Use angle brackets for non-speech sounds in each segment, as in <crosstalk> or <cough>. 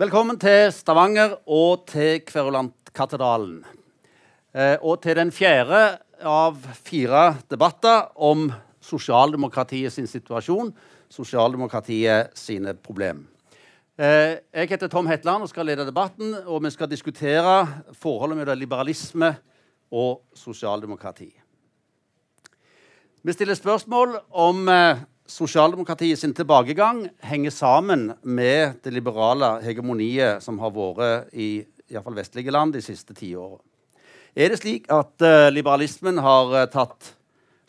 Velkommen til Stavanger og til Kverulantkatedralen. Eh, og til den fjerde av fire debatter om sosialdemokratiet sin situasjon, sosialdemokratiet sine problem. Eh, jeg heter Tom Hetland og skal lede debatten, og vi skal diskutere forholdet mellom liberalisme og sosialdemokrati. Vi stiller spørsmål om eh, sosialdemokratiet sin tilbakegang henger sammen med det liberale hegemoniet som har vært i, i fall vestlige land de siste ti årene. Er det slik at uh, liberalismen har uh, tatt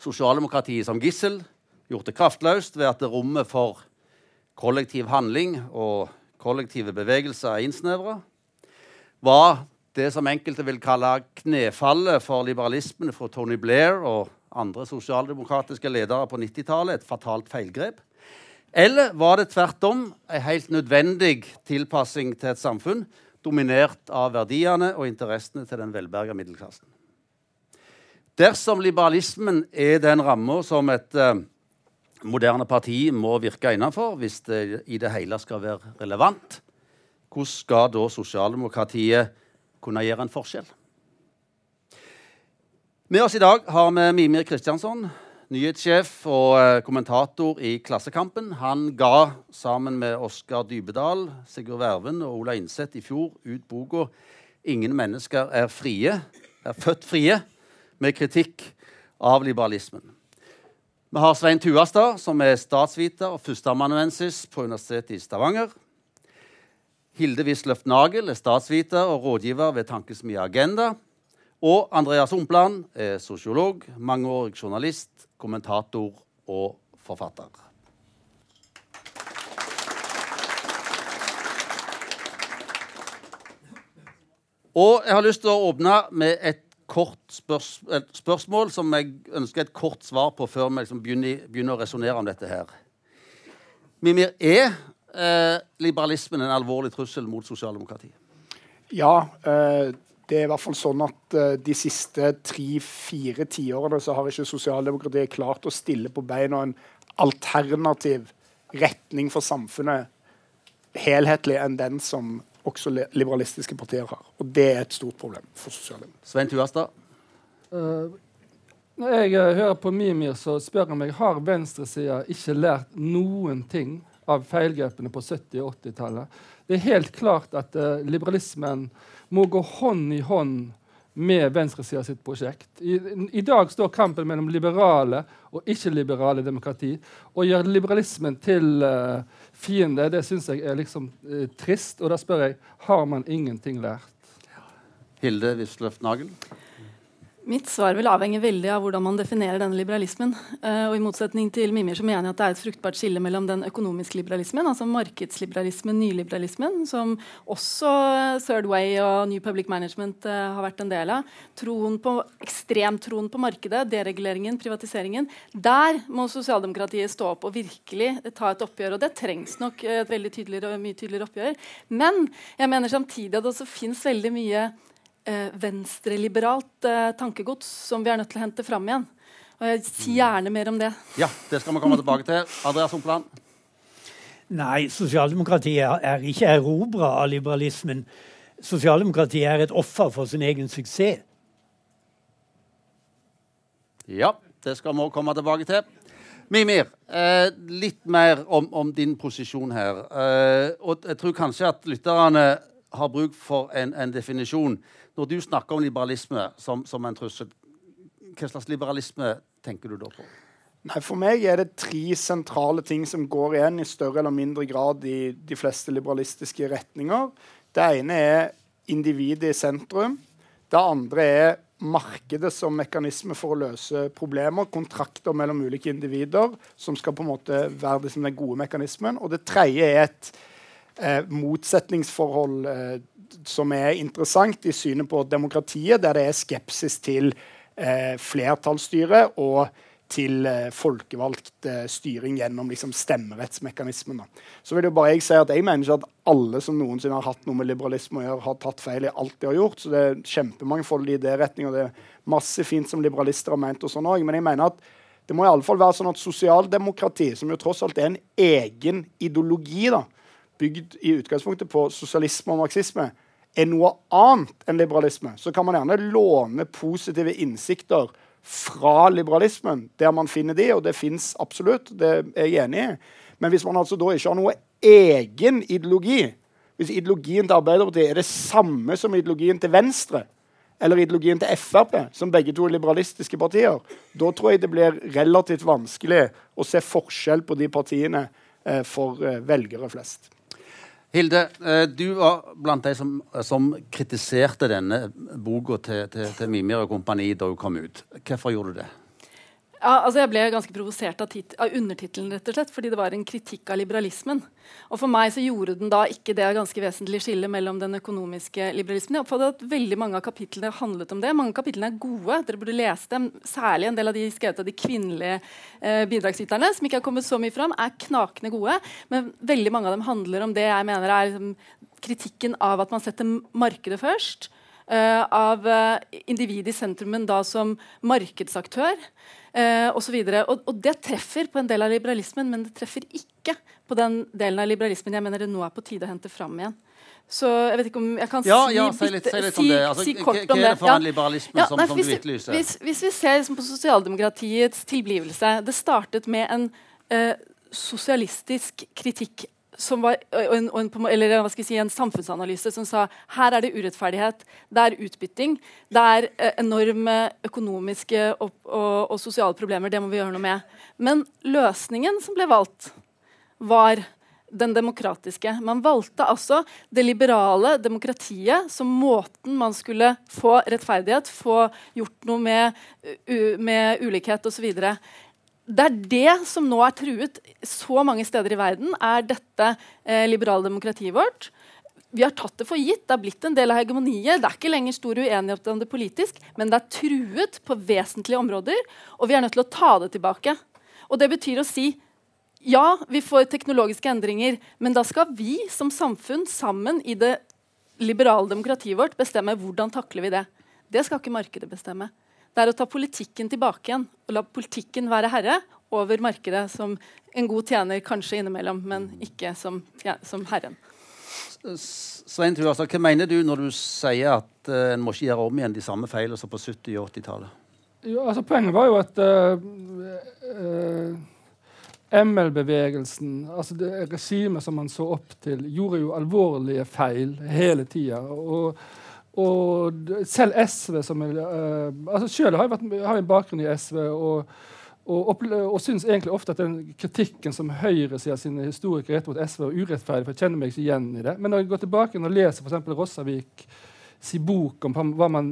sosialdemokratiet som gissel, gjort det kraftløst ved at rommet for kollektiv handling og kollektive bevegelser er innsnevra? Var det som enkelte vil kalle knefallet for liberalismen fra Tony Blair og andre sosialdemokratiske ledere på 90-tallet et fatalt feilgrep? Eller var det tvert om en helt nødvendig tilpassing til et samfunn dominert av verdiene og interessene til den velberga middelklassen? Dersom liberalismen er den ramma som et uh, moderne parti må virke innenfor hvis det i det hele skal være relevant, hvordan skal da sosialdemokratiet kunne gjøre en forskjell? Med oss i dag har vi Mimir Kristiansson, nyhetssjef og eh, kommentator i Klassekampen. Han ga sammen med Oskar Dybedal, Sigurd Verven og Ola Innseth i fjor ut boka 'Ingen mennesker er frie', er født frie, med kritikk av liberalismen. Vi har Svein Tuastad, som er statsviter og førsteamanuensis på Universitetet i Stavanger. Hilde Wisløff Nagel er statsviter og rådgiver ved Tankesmia Agenda. Og Andreas Ompland er sosiolog, mangeårig journalist, kommentator og forfatter. Og jeg har lyst til å åpne med et kort spørs et spørsmål som jeg ønsker et kort svar på før vi liksom begynner, begynner, å resonnere om dette her. Mimir, er eh, liberalismen en alvorlig trussel mot sosialdemokratiet? Ja. Eh, det er i hvert fall sånn at uh, De siste tre-fire tiårene så har ikke sosialdemokratiet klart å stille på beina en alternativ retning for samfunnet helhetlig enn den som også liberalistiske partier har. Og det er et stort problem for sosialdemokratiet. Svein Tuastad? Uh, når jeg uh, hører på Mimir, så spør han meg har venstresida ikke lært noen ting av feilgrepene på 70- og 80-tallet. Det er helt klart at uh, liberalismen må gå hånd i hånd med venstresida sitt prosjekt. I, I, dag står kampen mellom liberale og ikke-liberale demokrati. Å gjøre liberalismen til uh, fiende, det syns jeg er liksom uh, trist. Og da spør jeg har man ingenting lært. Hilde Wisløff Nagel? Mitt svar vil avhenge veldig av hvordan man definerer denne liberalismen. Uh, og I motsetning til Mimir så mener jeg at det er et fruktbart skille mellom den økonomiske liberalismen, altså markedsliberalismen, nyliberalismen, som også Third Way og New Public Management uh, har vært en del av. Troen på, Ekstremtroen på markedet, dereguleringen, privatiseringen. Der må sosialdemokratiet stå opp og virkelig ta et oppgjør. Og det trengs nok et veldig tydeligere, mye tydeligere oppgjør. Men jeg mener samtidig at det også fins veldig mye eh, venstreliberalt eh, tankegods som vi er nødt til å hente fram igjen. Og jeg sier gjerne mer om det. Ja, det skal vi komme tilbake til. Andreas Humpland? Nei, sosialdemokratiet er ikke erobra av liberalismen. Sosialdemokratiet er et offer for sin egen suksess. Ja, det skal vi komme tilbake til. Mimir, eh, litt mer om, om, din posisjon her. Eh, og jeg tror kanskje at lytterne har bruk for en, en definisjon. Når du snakker om liberalisme som, som, en trussel, hva slags liberalisme tenker du da på? Nei, For meg er det tre sentrale ting som går igjen i større eller mindre grad i de fleste liberalistiske retninger. Det ene er individet i sentrum. Det andre er markedet som mekanisme for å løse problemer. Kontrakter mellom ulike individer som skal på en måte være den gode mekanismen. Og det tredje er et eh, motsetningsforhold eh, som er interessant i synet på demokratiet, der det er skepsis til eh, flertallsstyre og til eh, folkevalgt eh, styring gjennom liksom, stemmerettsmekanismen. Da. Så vil jo bare Jeg si at jeg mener ikke at alle som noensinne har hatt noe med liberalisme å gjøre, har tatt feil i alt de har gjort. så Det er kjempemangfoldig idéretning, og det er masse fint som liberalister har ment. og sånn også. Men jeg mener at det må i alle fall være sånn at sosialdemokrati, som jo tross alt er en egen ideologi, da, bygd i utgangspunktet på sosialisme og marxisme, er noe annet enn liberalisme, så kan man gjerne låne positive innsikter fra liberalismen, der man finner de, og det fins absolutt, det er jeg enig i. Men hvis man altså da ikke har noe egen ideologi, hvis ideologien til Arbeiderpartiet er det samme som ideologien til Venstre, eller ideologien til Frp, som begge to er liberalistiske partier, da tror jeg det blir relativt vanskelig å se forskjell på de partiene eh, for eh, velgere flest. Hilde, eh, du var blant de som, som kritiserte denne boka til, til, til Mimir og kompani da hun kom ut. Hvorfor gjorde du det? Ja, altså jeg ble ganske provosert av, av undertittelen, rett og slett, fordi det var en kritikk av liberalismen. Og For meg så gjorde den da ikke det ganske vesentlige skillet mellom den økonomiske liberalismen. Jeg oppfattet at veldig mange av kapitlene handlet om det. Mange av kapitlene er gode. Dere burde lese dem. Særlig en del av de skrevet av de kvinnelige eh, bidragsyterne, som ikke har kommet så mye fram, er knakende gode. Men veldig mange av dem handler om det jeg mener er liksom, kritikken av at man setter markedet først. Uh, av uh, individet i sentrum, men da som markedsaktør uh, osv. Og, og, og det treffer på en del av liberalismen, men det treffer ikke på den delen av liberalismen jeg mener det nå er på tide å hente fram igjen. Så jeg vet ikke om jeg kan ja, si, ja, si, litt, si litt om det. Altså, si kort om det ja. ja, som, nei, som hvis? Hvis, hvis, vi ser liksom, på sosialdemokratiets tilblivelse Det startet med en eh, sosialistisk kritikk som var, en, en, eller hva skal jeg si, en samfunnsanalyse som sa her er det urettferdighet, det er utbytting, det er enorme økonomiske og, og, og, sosiale problemer. Det må vi gjøre noe med. Men løsningen som ble valgt, var den demokratiske. Man valgte altså det liberale demokratiet som måten man skulle få rettferdighet, få gjort noe med, med ulikhet osv det er det som nå er truet så mange steder i verden, er dette eh, liberale demokratiet vårt. Vi har tatt det for gitt. Det er blitt en del av hegemoniet. Det er ikke lenger stor uenighet om det politisk, men det er truet på vesentlige områder, og vi er nødt til å ta det tilbake. Og det betyr å si ja, vi får teknologiske endringer, men da skal vi som samfunn sammen i det liberale demokratiet vårt bestemme hvordan takler vi det. Det skal ikke markedet bestemme. Det er å ta politikken tilbake igjen og la politikken være herre over markedet som en god tjener kanskje innimellom, men ikke som, ja, som herren. Svein hva mener du når du sier at uh, en må ikke gjøre om igjen de samme feilene som på 70- og 80-tallet? Altså, poenget var jo at uh, uh, ML-bevegelsen, altså det regimet som man så opp til, gjorde jo alvorlige feil hele tida. Og og selv SV som er, uh, altså Selv har jeg vært, har en bakgrunn i SV. og og, og syns egentlig ofte at den kritikken som høyresida sine historikere retter mot SV, er urettferdig. for jeg kjenner meg ikke igjen i det. Men når jeg går tilbake og leser f.eks. Rossavik si bok om hva man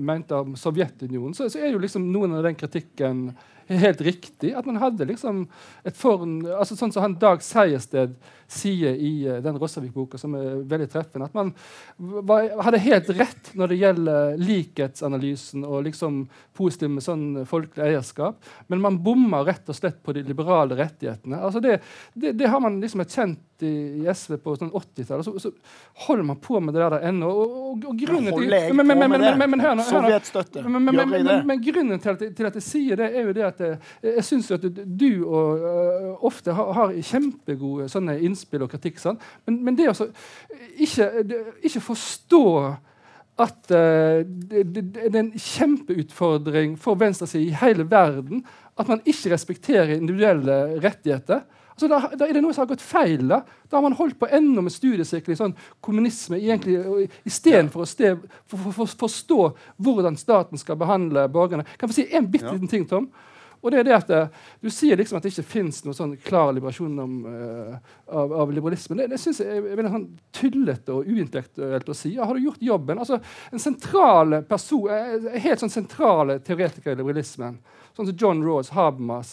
mente om Sovjetunionen, så, så, er jo liksom noen av den kritikken <laughs> helt riktig. At man hadde liksom et form altså Sånn som han Dag Seiersted sier i uh, den Rossavik-boka, som er veldig treffende, at man var, hadde helt rett når det gjelder likhetsanalysen og liksom positiv med sånn folkelig eierskap, men man bomma rett og slett på de liberale rettighetene. Altså det, det, det har man liksom erkjent i, SV på sånn 80-tallet. Så, så, holder man på med det der ennå. Og, og, og grunnen til men, men, men, men, hør nå. Sovjetstøtte. Men, grunnen til at, til at, jeg sier det, er jo det at jeg, jeg syns at du og, uh, ofte har, har kjempegode sånne innspill og kritikk. Sånn. Men, men, det å ikke, ikke, forstå at uh, det, det, det, er en kjempeutfordring for venstresiden i hele verden at man ikke respekterer individuelle rettigheter. Altså, da, da, er det noe som har gått feil. Da Da har man holdt på enda med studiesirkel i sånn kommunisme istedenfor å ste, for, for, for, forstå hvordan staten skal behandle borgerne. Kan jeg få si en bitte liten ting, Tom? Og det er det at uh, Du sier liksom at det ikke fins noen sånn klar liberasjon om, uh, av, av, liberalismen. Det, det synes jeg er veldig sånn tullete og uintellektuelt å si. Ja, har du gjort jobben? Altså, en sentral person, uh, Helt sånn sentrale teoretikere i liberalismen, sånn som John Rawls, Habermas,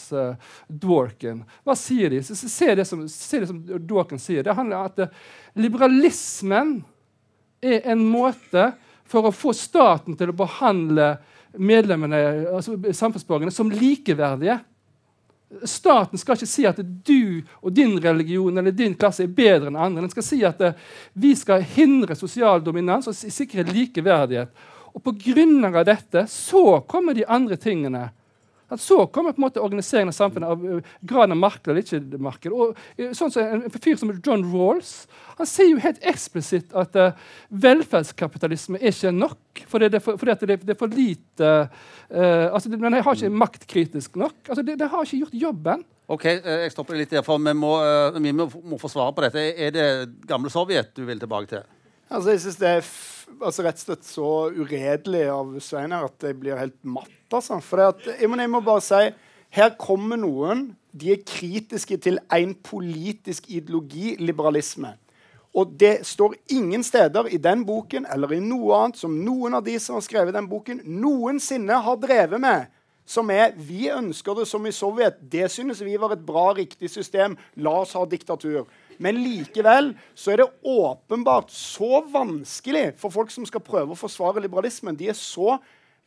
Dworkin Hva sier de? Se, se, det som, se det som Dworkin sier. Det handler om at liberalismen er en måte for å få staten til å behandle medlemmene, altså samfunnsborgerne som likeverdige. Staten skal ikke si at du og din religion eller din klasse er bedre enn andre. Den skal si at uh, vi skal hindre sosial dominans og sikre likeverdighet. Og Pga. dette så kommer de andre tingene. Så kommer på en måte organiseringen av samfunnet av uh, graden av marked eller ikke marked. Og, uh, sånn som en, en fyr som John Rawls han sier jo helt eksplisitt at uh, velferdskapitalisme er ikke nok. Fordi det er for, fordi det, det, er for lite altså, det, Men jeg har ikke maktkritisk nok. Altså, det, det, har ikke gjort jobben. Ok, Jeg stopper litt der, for vi må, vi må, må få svare på dette. Er det gamle Sovjet du vil tilbake til? Altså, jeg synes det er altså, rett og slett så uredelig av Svein at jeg blir helt matt. Altså. For at, jeg, må, jeg, må, bare si her kommer noen. De er kritiske til en politisk ideologi, liberalisme. Og det står ingen steder i den boken eller i noe annet som noen av de som har skrevet den boken, noensinne har drevet med. Som er Vi ønsker det som i Sovjet. Det synes vi var et bra, riktig system. La oss ha diktatur. Men likevel så er det åpenbart så vanskelig for folk som skal prøve å forsvare liberalismen. De er så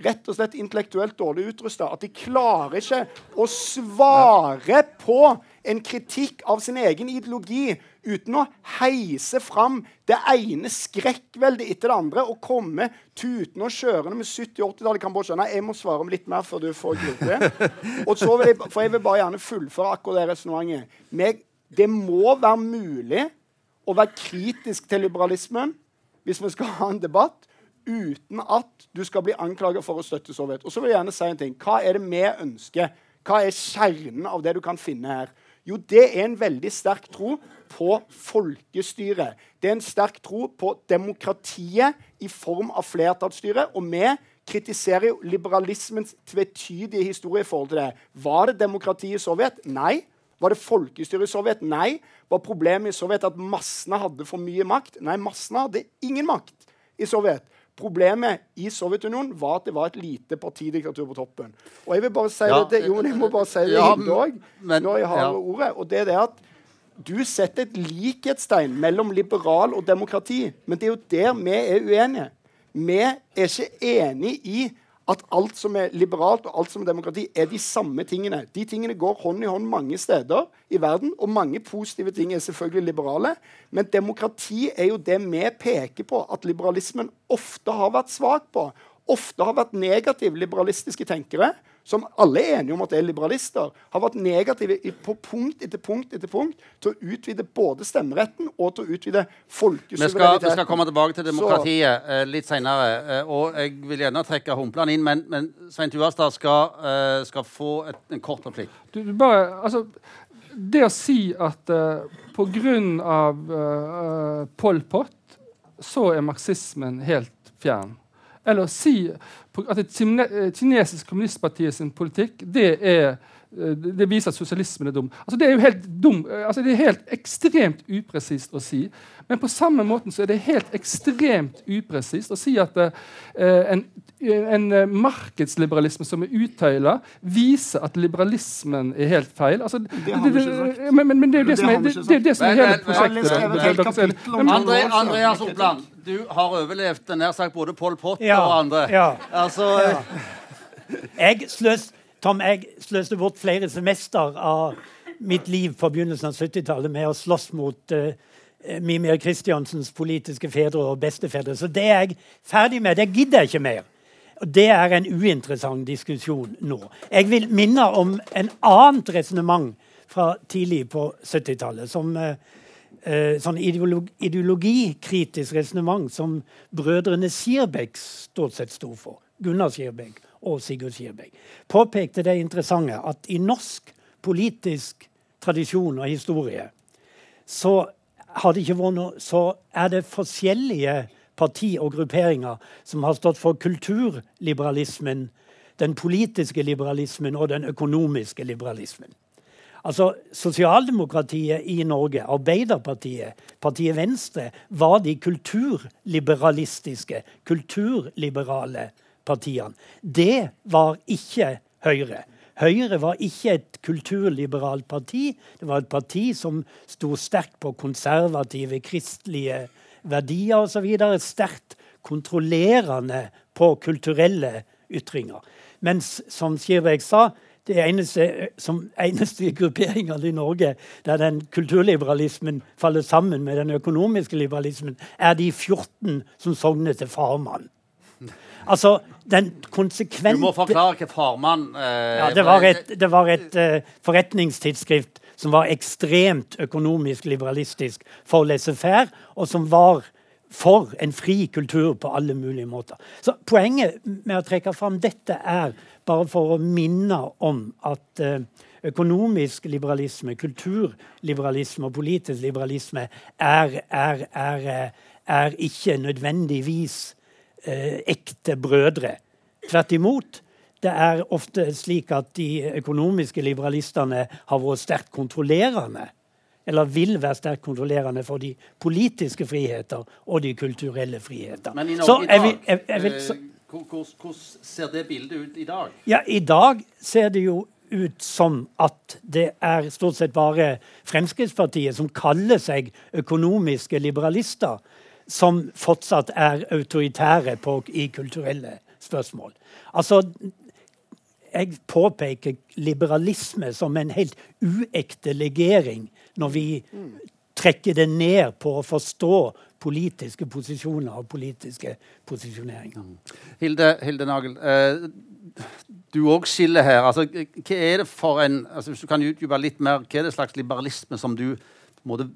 rett og slett intellektuelt dårlig utrusta at de klarer ikke å svare på en kritikk av sin egen ideologi uten å heise fram det ene skrekkveldet etter det andre og komme tutende og kjørende med 70-80-tallet i Kambodsja. Nei, jeg må svare om litt mer før du får glede. Og så vil jeg, for jeg vil bare gjerne fullføre akkurat det resonnementet. Det må være mulig å være kritisk til liberalismen hvis vi skal ha en debatt uten at du skal bli anklaget for å støtte Sovjet. Og så vil jeg gjerne si en ting. Hva er det vi ønsker? Hva er kjernen av det du kan finne her? Jo, det er en veldig sterk tro på folkestyret. Det er en sterk tro på demokratiet i form av flertallsstyre. Og vi kritiserer jo liberalismens tvetydige historie i forhold til det. Var det demokrati i Sovjet? Nei. Var det folkestyre i Sovjet? Nei. Var problemet i Sovjet at massene hadde for mye makt? Nei, massene hadde ingen makt i Sovjet. Problemet i Sovjetunionen var at det var et lite partidiktatur på toppen. Og jeg vil bare si ja, det, jo, jeg må bare si det ja, òg, når jeg har ja. ordet. Og det er det at du setter et likhetstegn mellom liberal og demokrati. Men det er jo der vi er uenige. Vi er ikke enig i at alt som er liberalt og alt som er demokrati, er de samme tingene. De tingene går hånd i hånd mange steder i verden, og mange positive ting er selvfølgelig liberale. Men demokrati er jo det vi peker på at liberalismen ofte har vært svak på. Ofte har vært negativ liberalistiske tenkere som alle er enige om at er liberalister, har vært negative på punkt etter punkt etter punkt til å utvide både stemmeretten og til å utvide folkesuvereniteten. Vi, vi skal, komme tilbake til demokratiet uh, litt senere. Uh, og jeg vil gjerne trekke Humpland inn, men, men Svein Tuastad skal, uh, skal, få et, en kort replikk. Du, bare, altså, det å si at uh, pga. Uh, Pol Pot så er marxismen helt fjern. Eller å si at det kinesiske kommunistpartiet sin politikk det er Eh, det viser at sosialismen er dum. Altså, det er jo helt dum, eh, altså, det er helt ekstremt upresist å si. Men på samme måten så er det helt ekstremt upresist å si at uh, en, en markedsliberalisme som er uttøyla, viser at liberalismen er helt feil. Altså, det har vi ikke sagt. Men, men, men det er jo det, som er, det, det, det som er hele prosjektet. Andreas Opland, du har overlevd nær sagt både Pol Pot ja, og andre. Ja, altså, ja. Jeg sløs Tom, jeg sløste bort flere semester av mitt liv på begynnelsen av 70-tallet med å slåss mot uh, Mimir Kristiansens politiske fedre og bestefedre. Så det er jeg ferdig med. Det gidder jeg ikke mer. Det er en uinteressant diskusjon nå. Jeg vil minne om en annet resonnement fra tidlig på 70-tallet. Som uh, uh, sånn ideolog ideologikritisk resonnement som brødrene Sierbeck stort sett sto for. Gunnar Sierbeck og Sigurd Sierbeck, påpekte det interessante at i norsk politisk tradisjon og historie så, noe, så er det forskjellige parti og grupperinger som har stått for kulturliberalismen, den politiske liberalismen og den økonomiske liberalismen. Altså, Sosialdemokratiet i Norge, Arbeiderpartiet, partiet Venstre, var de kulturliberalistiske, kulturliberale partiene. Det var ikke Høyre. Høyre var ikke et kulturliberalt parti. Det var et parti som sto sterkt på konservative, kristelige verdier osv. Sterkt kontrollerende på kulturelle ytringer. Mens, som Skirvek sa, det eneste, som eneste grupperingene i Norge der den kulturliberalismen faller sammen med den økonomiske liberalismen, er de 14 som sogner til farmann. Altså, den konsekvente Du må forklare hva farmann eh, ja, Det var et, det var et uh, forretningstidsskrift som var ekstremt økonomisk liberalistisk for laissez-faire, og som var for en fri kultur på alle mulige måter. Så Poenget med å trekke fram dette er bare for å minne om at uh, økonomisk liberalisme, kulturliberalisme og politisk liberalisme er, er, er, er ikke nødvendigvis eh, ekte brødre. Tvert imot. Det er ofte slik at de økonomiske liberalistene har vært sterkt kontrollerende. Eller vil være sterkt kontrollerende for de politiske friheter og de kulturelle friheter. Men i Norge i dag, hvordan ser det bildet ut i dag? Ja, I dag ser det jo ut som at det er stort sett bare Fremskrittspartiet som kaller seg økonomiske liberalister, som fortsatt er autoritære på, i kulturelle spørsmål. Altså, jeg påpeker liberalisme som en helt uekte legering når vi trekker det ned på å forstå politiske posisjoner og politiske posisjoneringer. Hilde, Hilde Nagel, eh, du òg skiller her. Altså, hva er det for en, altså, Hvis du kan utdype litt mer, hva er det slags liberalisme som du på en måte,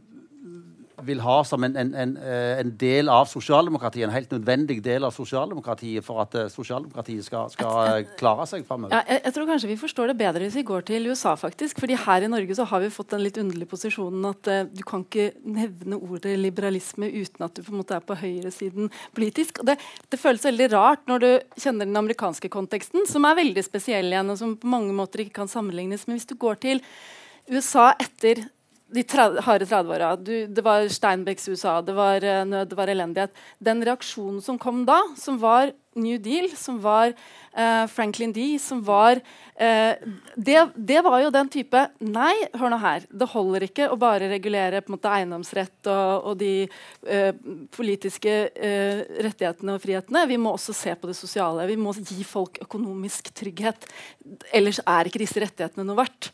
vil ha som en, en, en, eh, en, del av sosialdemokratiet, en helt nødvendig del av sosialdemokratiet for at uh, sosialdemokratiet skal, skal uh, klare seg framover? Ja, jeg, jeg, tror kanskje vi forstår det bedre hvis vi går til USA, faktisk. fordi her i Norge så har vi fått den litt underlige posisjonen at uh, du kan ikke nevne ordet liberalisme uten at du på en måte er på høyresiden politisk. Og det, det, føles veldig rart når du kjenner den amerikanske konteksten, som er veldig spesiell igjen, og som på mange måter ikke kan sammenlignes. Men hvis du går til USA etter de harde 30-åra. Det var Steinbecks USA, det var uh, nød, det var elendighet. Den reaksjonen som kom da, som var New Deal, som var eh, Franklin D, som var eh, det, det, var jo den type Nei, hør nå her. Det holder ikke å bare regulere på en måte eiendomsrett og, og de politiske rettighetene og frihetene. Vi må også se på det sosiale. Vi må gi folk økonomisk trygghet. Ellers er ikke disse rettighetene noe verdt.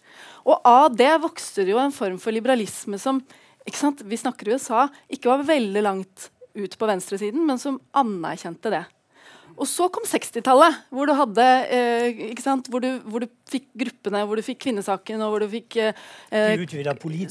Og av det vokste det jo en form for liberalisme som vi snakker i USA, ikke var veldig langt ut på venstresiden, men som anerkjente det. Og så kom 60-tallet, hvor du hadde eh, hvor, du, hvor, du, fikk gruppene, hvor du fikk kvinnesaken og hvor du fikk eh,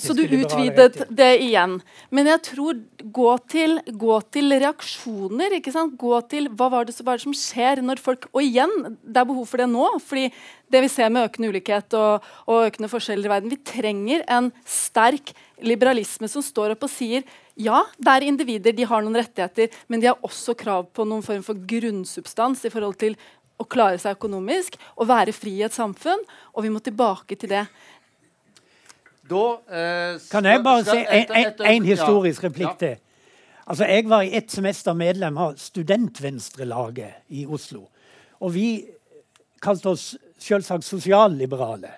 Så du utvidet det igjen. Men jeg tror gå til, gå til reaksjoner. ikke sant? Gå til hva, var det, hva er det som skjer når folk Og igjen, det er behov for det nå. fordi det vi ser med økende ulikhet og, og økende forskjeller i verden Vi trenger en sterk liberalisme som står opp og sier ja, det er individer, de har noen rettigheter, men de har også krav på noen form for grunnsubstans i forhold til å klare seg økonomisk og være fri i et samfunn. Og vi må tilbake til det. Da, eh, kan jeg bare si en historisk replikk til? Altså, Jeg var i ett semester medlem av Studentvenstrelaget i Oslo. Og vi kalte oss selvsagt sosialliberale.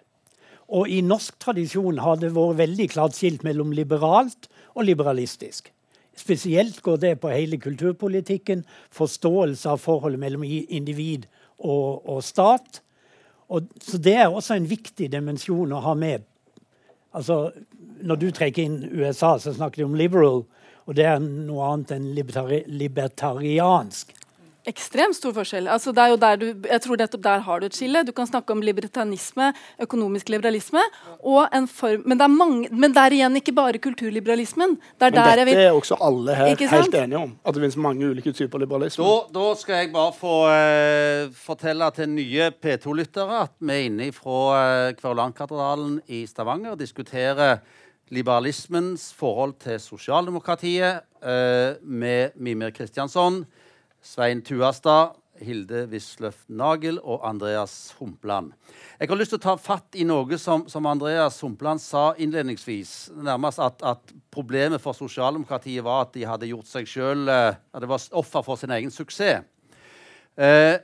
Og i norsk tradisjon har det vært veldig klart skilt mellom liberalt og liberalistisk. Spesielt går det på hele kulturpolitikken, forståelse av forholdet mellom individ og, og stat. Og, så det er også en viktig dimensjon å ha med. Altså, når du trekker inn USA, så snakker de om liberal, og det er noe annet enn libertari libertariansk ekstremt stor forskjell. Altså, det er jo der du, jeg tror nettopp der har du et skille. Du kan snakke om libertanisme, økonomisk liberalisme, form, men, det mange, men, det er igjen ikke bare kulturliberalismen. Det er men dette vil, er også alle her helt enige om. At det finnes mange ulike typer liberalisme. Da, da skal jeg bare få uh, fortelle til nye P2-lyttere at vi er inne fra uh, Kverulantkatedralen i Stavanger og diskuterer liberalismens forhold til sosialdemokratiet uh, med Mimir Kristiansson. Svein Tuastad, Hilde Wisløff Nagel og Andreas Humpland. Jeg har lyst til å ta fatt i noe som, som Andreas Humpland sa innledningsvis. Nærmest at, at, problemet for sosialdemokratiet var at de hadde gjort seg selv, eh, at det var offer for sin egen suksess. Eh,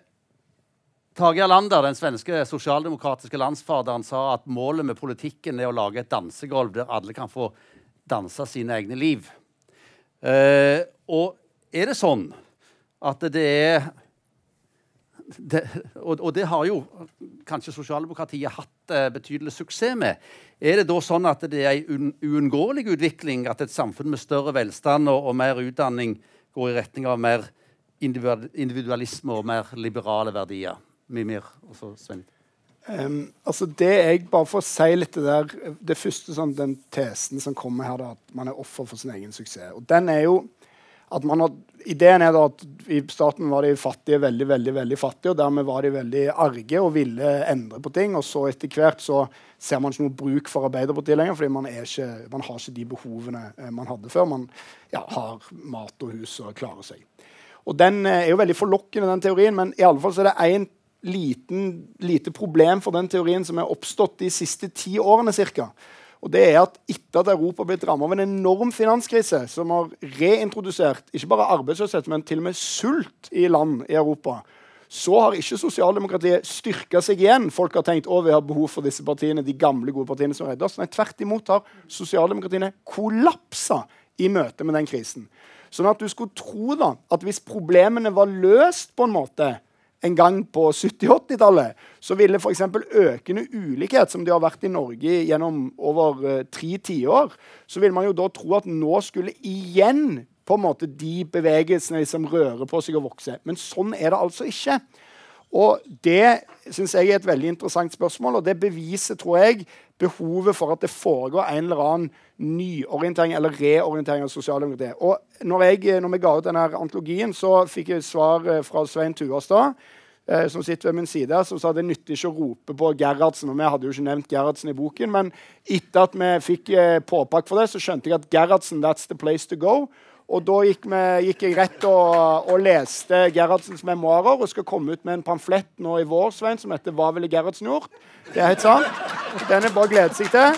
Tage Erlander, den svenske sosialdemokratiske landsfaderen, sa at målet med politikken er å lage et dansegulv der alle kan få danse sine egne liv. Eh, og er det sånn at det er det, og, og, det har jo kanskje sosialdemokratiet hatt eh, betydelig suksess med. Er det da sånn at det er en uunngåelig utvikling at et samfunn med større velstand og, og, mer utdanning går i retning av mer individualisme og mer liberale verdier? Mimir og så Svein. Um, altså det jeg bare får si litt det der Det første sånn, den tesen som kommer her, da, at man er offer for sin egen suksess. Og den er jo at man har, Ideen er da at i starten var de fattige veldig veldig, veldig fattige, og dermed var de veldig arge og ville endre på ting. Og så etter hvert så ser man ikke noe bruk for Arbeiderpartiet lenger, fordi man, ikke, man har ikke de behovene eh, man hadde før. Man ja, har mat og hus og klarer seg. Og Den eh, er jo veldig forlokkende, den teorien, men i alle fall så er det én liten, lite problem for den teorien som er oppstått de siste ti årene. Cirka. Og det er at Etter at Europa har blitt rammet av en enorm finanskrise som har reintrodusert ikke bare arbeidsløshet, men til og med sult i land i Europa, så har ikke sosialdemokratiet styrka seg igjen. Folk har tenkt å vi har behov for disse partiene, de gamle, gode partiene som redder oss. Nei, tvert imot har sosialdemokratiene kollapsa i møte med den krisen. Sånn at du skulle tro da, at hvis problemene var løst på en måte en gang på 70-80-tallet, så ville f.eks. økende ulikhet, som det har vært i Norge gjennom over uh, tre tiår, så ville man jo da tro at nå skulle igjen på en måte de bevegelsene som rører på seg og vokse. Men sånn er det altså ikke. Og Det synes jeg er et veldig interessant spørsmål, og det beviser tror jeg, behovet for at det foregår en eller annen nyorientering eller reorientering av sosialdemokratiet. Og når, jeg, når vi ga ut denne antologien, så fikk jeg svar eh, fra Svein Tuastad, eh, som sitter ved min side, som sa det nytter ikke å rope på Gerhardsen. Og vi hadde jo ikke nevnt Gerhardsen i boken, men etter at vi fikk eh, påpakk for det, så skjønte jeg at Gerhardsen, that's the place to go. Og da gikk, vi, gikk jeg rett og, og, leste Gerhardsens memoarer og skal komme ut med en pamflett nå i vår Svein, som heter 'Hva ville Gerhardsen gjort?' Det er helt sant. Den er bare å glede seg til.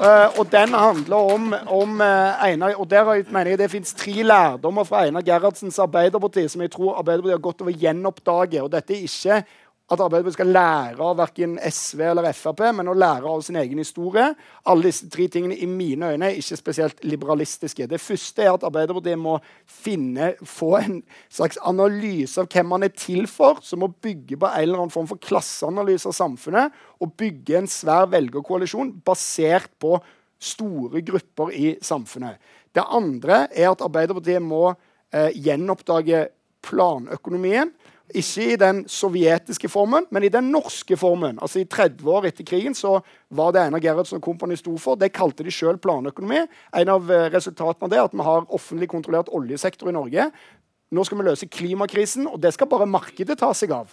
Uh, og den handler om, om uh, Einar Og der mener jeg det fins tre lærdommer fra Einar Gerhardsens Arbeiderparti som jeg tror Arbeiderpartiet har gått over å gjenoppdage. Og dette er ikke at Arbeiderpartiet skal lære av verken SV eller Frp, men å lære av sin egen historie. Alle disse tre tingene i mine øyne er ikke spesielt liberalistiske. Det første er at Arbeiderpartiet må finne, få en slags analyse av hvem man er til for, som må bygge på en eller annen form for klasseanalyse av samfunnet, og bygge en svær velgerkoalisjon basert på store grupper i samfunnet. Det andre er at Arbeiderpartiet må eh, gjenoppdage planøkonomien. Ikke i den sovjetiske formen, men i den norske formen. Altså I 30 år etter krigen så var det Einar Gerhardsen og kompani sto for. Det kalte de sjøl planøkonomi. En av eh, resultatene av det er at vi har offentlig kontrollert oljesektor i Norge. Nå skal vi løse klimakrisen, og det skal bare markedet ta seg av.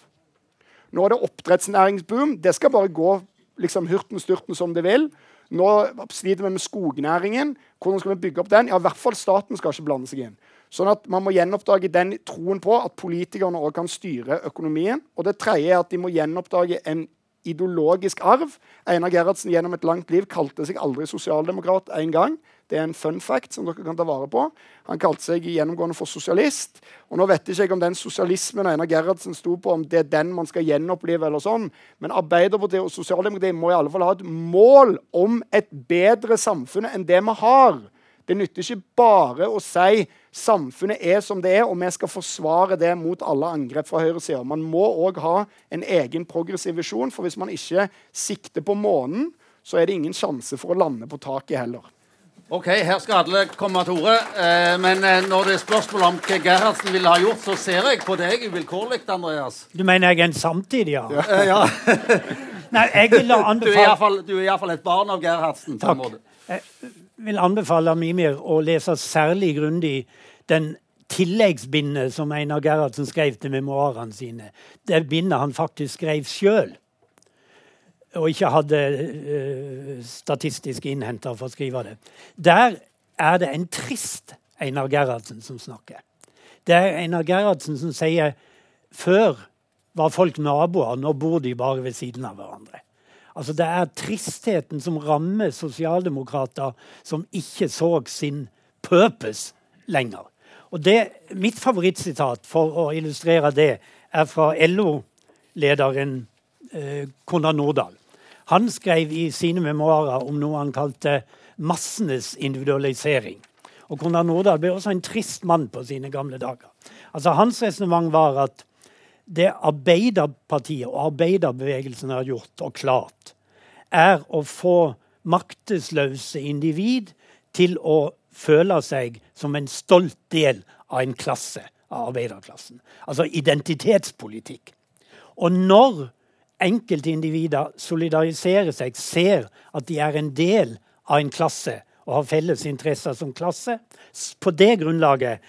Nå er det oppdrettsnæringsboom. Det skal bare gå liksom hurten styrten som det vil. Nå sliter vi med skognæringen. Hvordan skal vi bygge opp den? Ja, i hvert fall staten skal ikke blande seg inn. Sånn at Man må gjenoppdage den troen på at politikerne også kan styre økonomien. Og det tredje er at de må gjenoppdage en ideologisk arv. Einar Gerhardsen gjennom et langt liv kalte seg aldri sosialdemokrat en gang. Det er en fun fact som dere kan ta vare på. Han kalte seg gjennomgående for sosialist. Og nå vet jeg ikke om den sosialismen Einar Gerhardsen sto på, om det er den man skal gjenopplive. eller sånn. Men Arbeiderpartiet og sosialdemokratiet må i alle fall ha et mål om et bedre samfunn enn det vi har. Det nytter ikke bare å si samfunnet er som det er, og vi skal forsvare det mot alle angrep fra høyresida. Man må òg ha en egen progressiv visjon, for hvis man ikke sikter på månen, så er det ingen sjanse for å lande på taket heller. Ok, Her skal alle komme til orde. Eh, men eh, når det er spørsmål om hva Gerhardsen ville ha gjort, så ser jeg på deg uvilkårlig, Andreas. Du mener jeg er en samtidig, ja? ja. Eh, ja. <laughs> Nei, jeg vil anbefale Du er iallfall et barn av Gerhardsen. Takk. Jeg vil anbefale Mimir å lese særlig grundig den tilleggsbindet som Einar Gerhardsen skrev til memoarene sine. Det bindet han faktisk skrev sjøl, og ikke hadde uh, statistiske innhenter for å skrive det. Der er det en trist Einar Gerhardsen som snakker. Det er Einar Gerhardsen som sier før var folk naboer, nå bor de bare ved siden av hverandre. Altså Det er tristheten som rammer sosialdemokrater som ikke så sin purpose lenger. Og det, Mitt favorittsitat for å illustrere det er fra LO-lederen eh, Konrad Nordahl. Han skrev i sine memoarer om noe han kalte massenes individualisering. Og Konrad Nordahl ble også en trist mann på sine gamle dager. Altså Hans resonnement var at det Arbeiderpartiet og arbeiderbevegelsen har gjort og klart, er å få maktesløse individ til å føle seg som en stolt del av en klasse. av arbeiderklassen. Altså identitetspolitikk. Og når enkeltindivider solidariserer seg, ser at de er en del av en klasse og har felles interesser som klasse, på det grunnlaget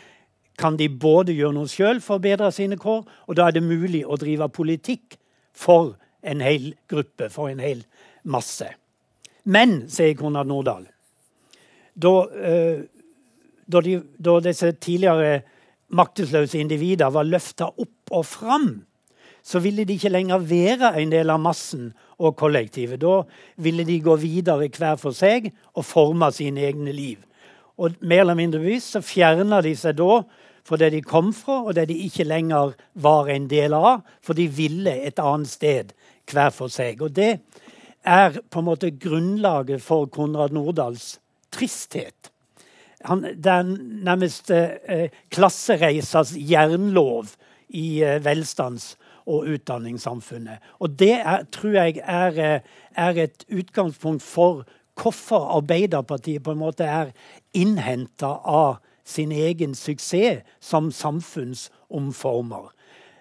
kan de både gjøre noe sjøl for å bedre sine kår, og da er det mulig å drive politikk for en hel gruppe, for en hel masse. Men, sier Konrad Nordahl, da, eh, da, de, da disse tidligere maktesløse individer var løfta opp og fram, så ville de ikke lenger være en del av massen og kollektivet. Da ville de gå videre hver for seg og forme sine egne liv. Og mer eller mindre bevisst så fjerna de seg da fra det de kom fra, og det de ikke lenger var en del av, for de ville et annet sted hver for seg. Og det er på en måte grunnlaget for Konrad Nordahls tristhet. Han, det er nærmest eh, klassereisas jernlov i eh, velstands- og utdanningssamfunnet. Og det er, tror jeg er, eh, er, et utgangspunkt for hvorfor Arbeiderpartiet på en måte er innhenta av sin egen suksess som samfunnsomformer.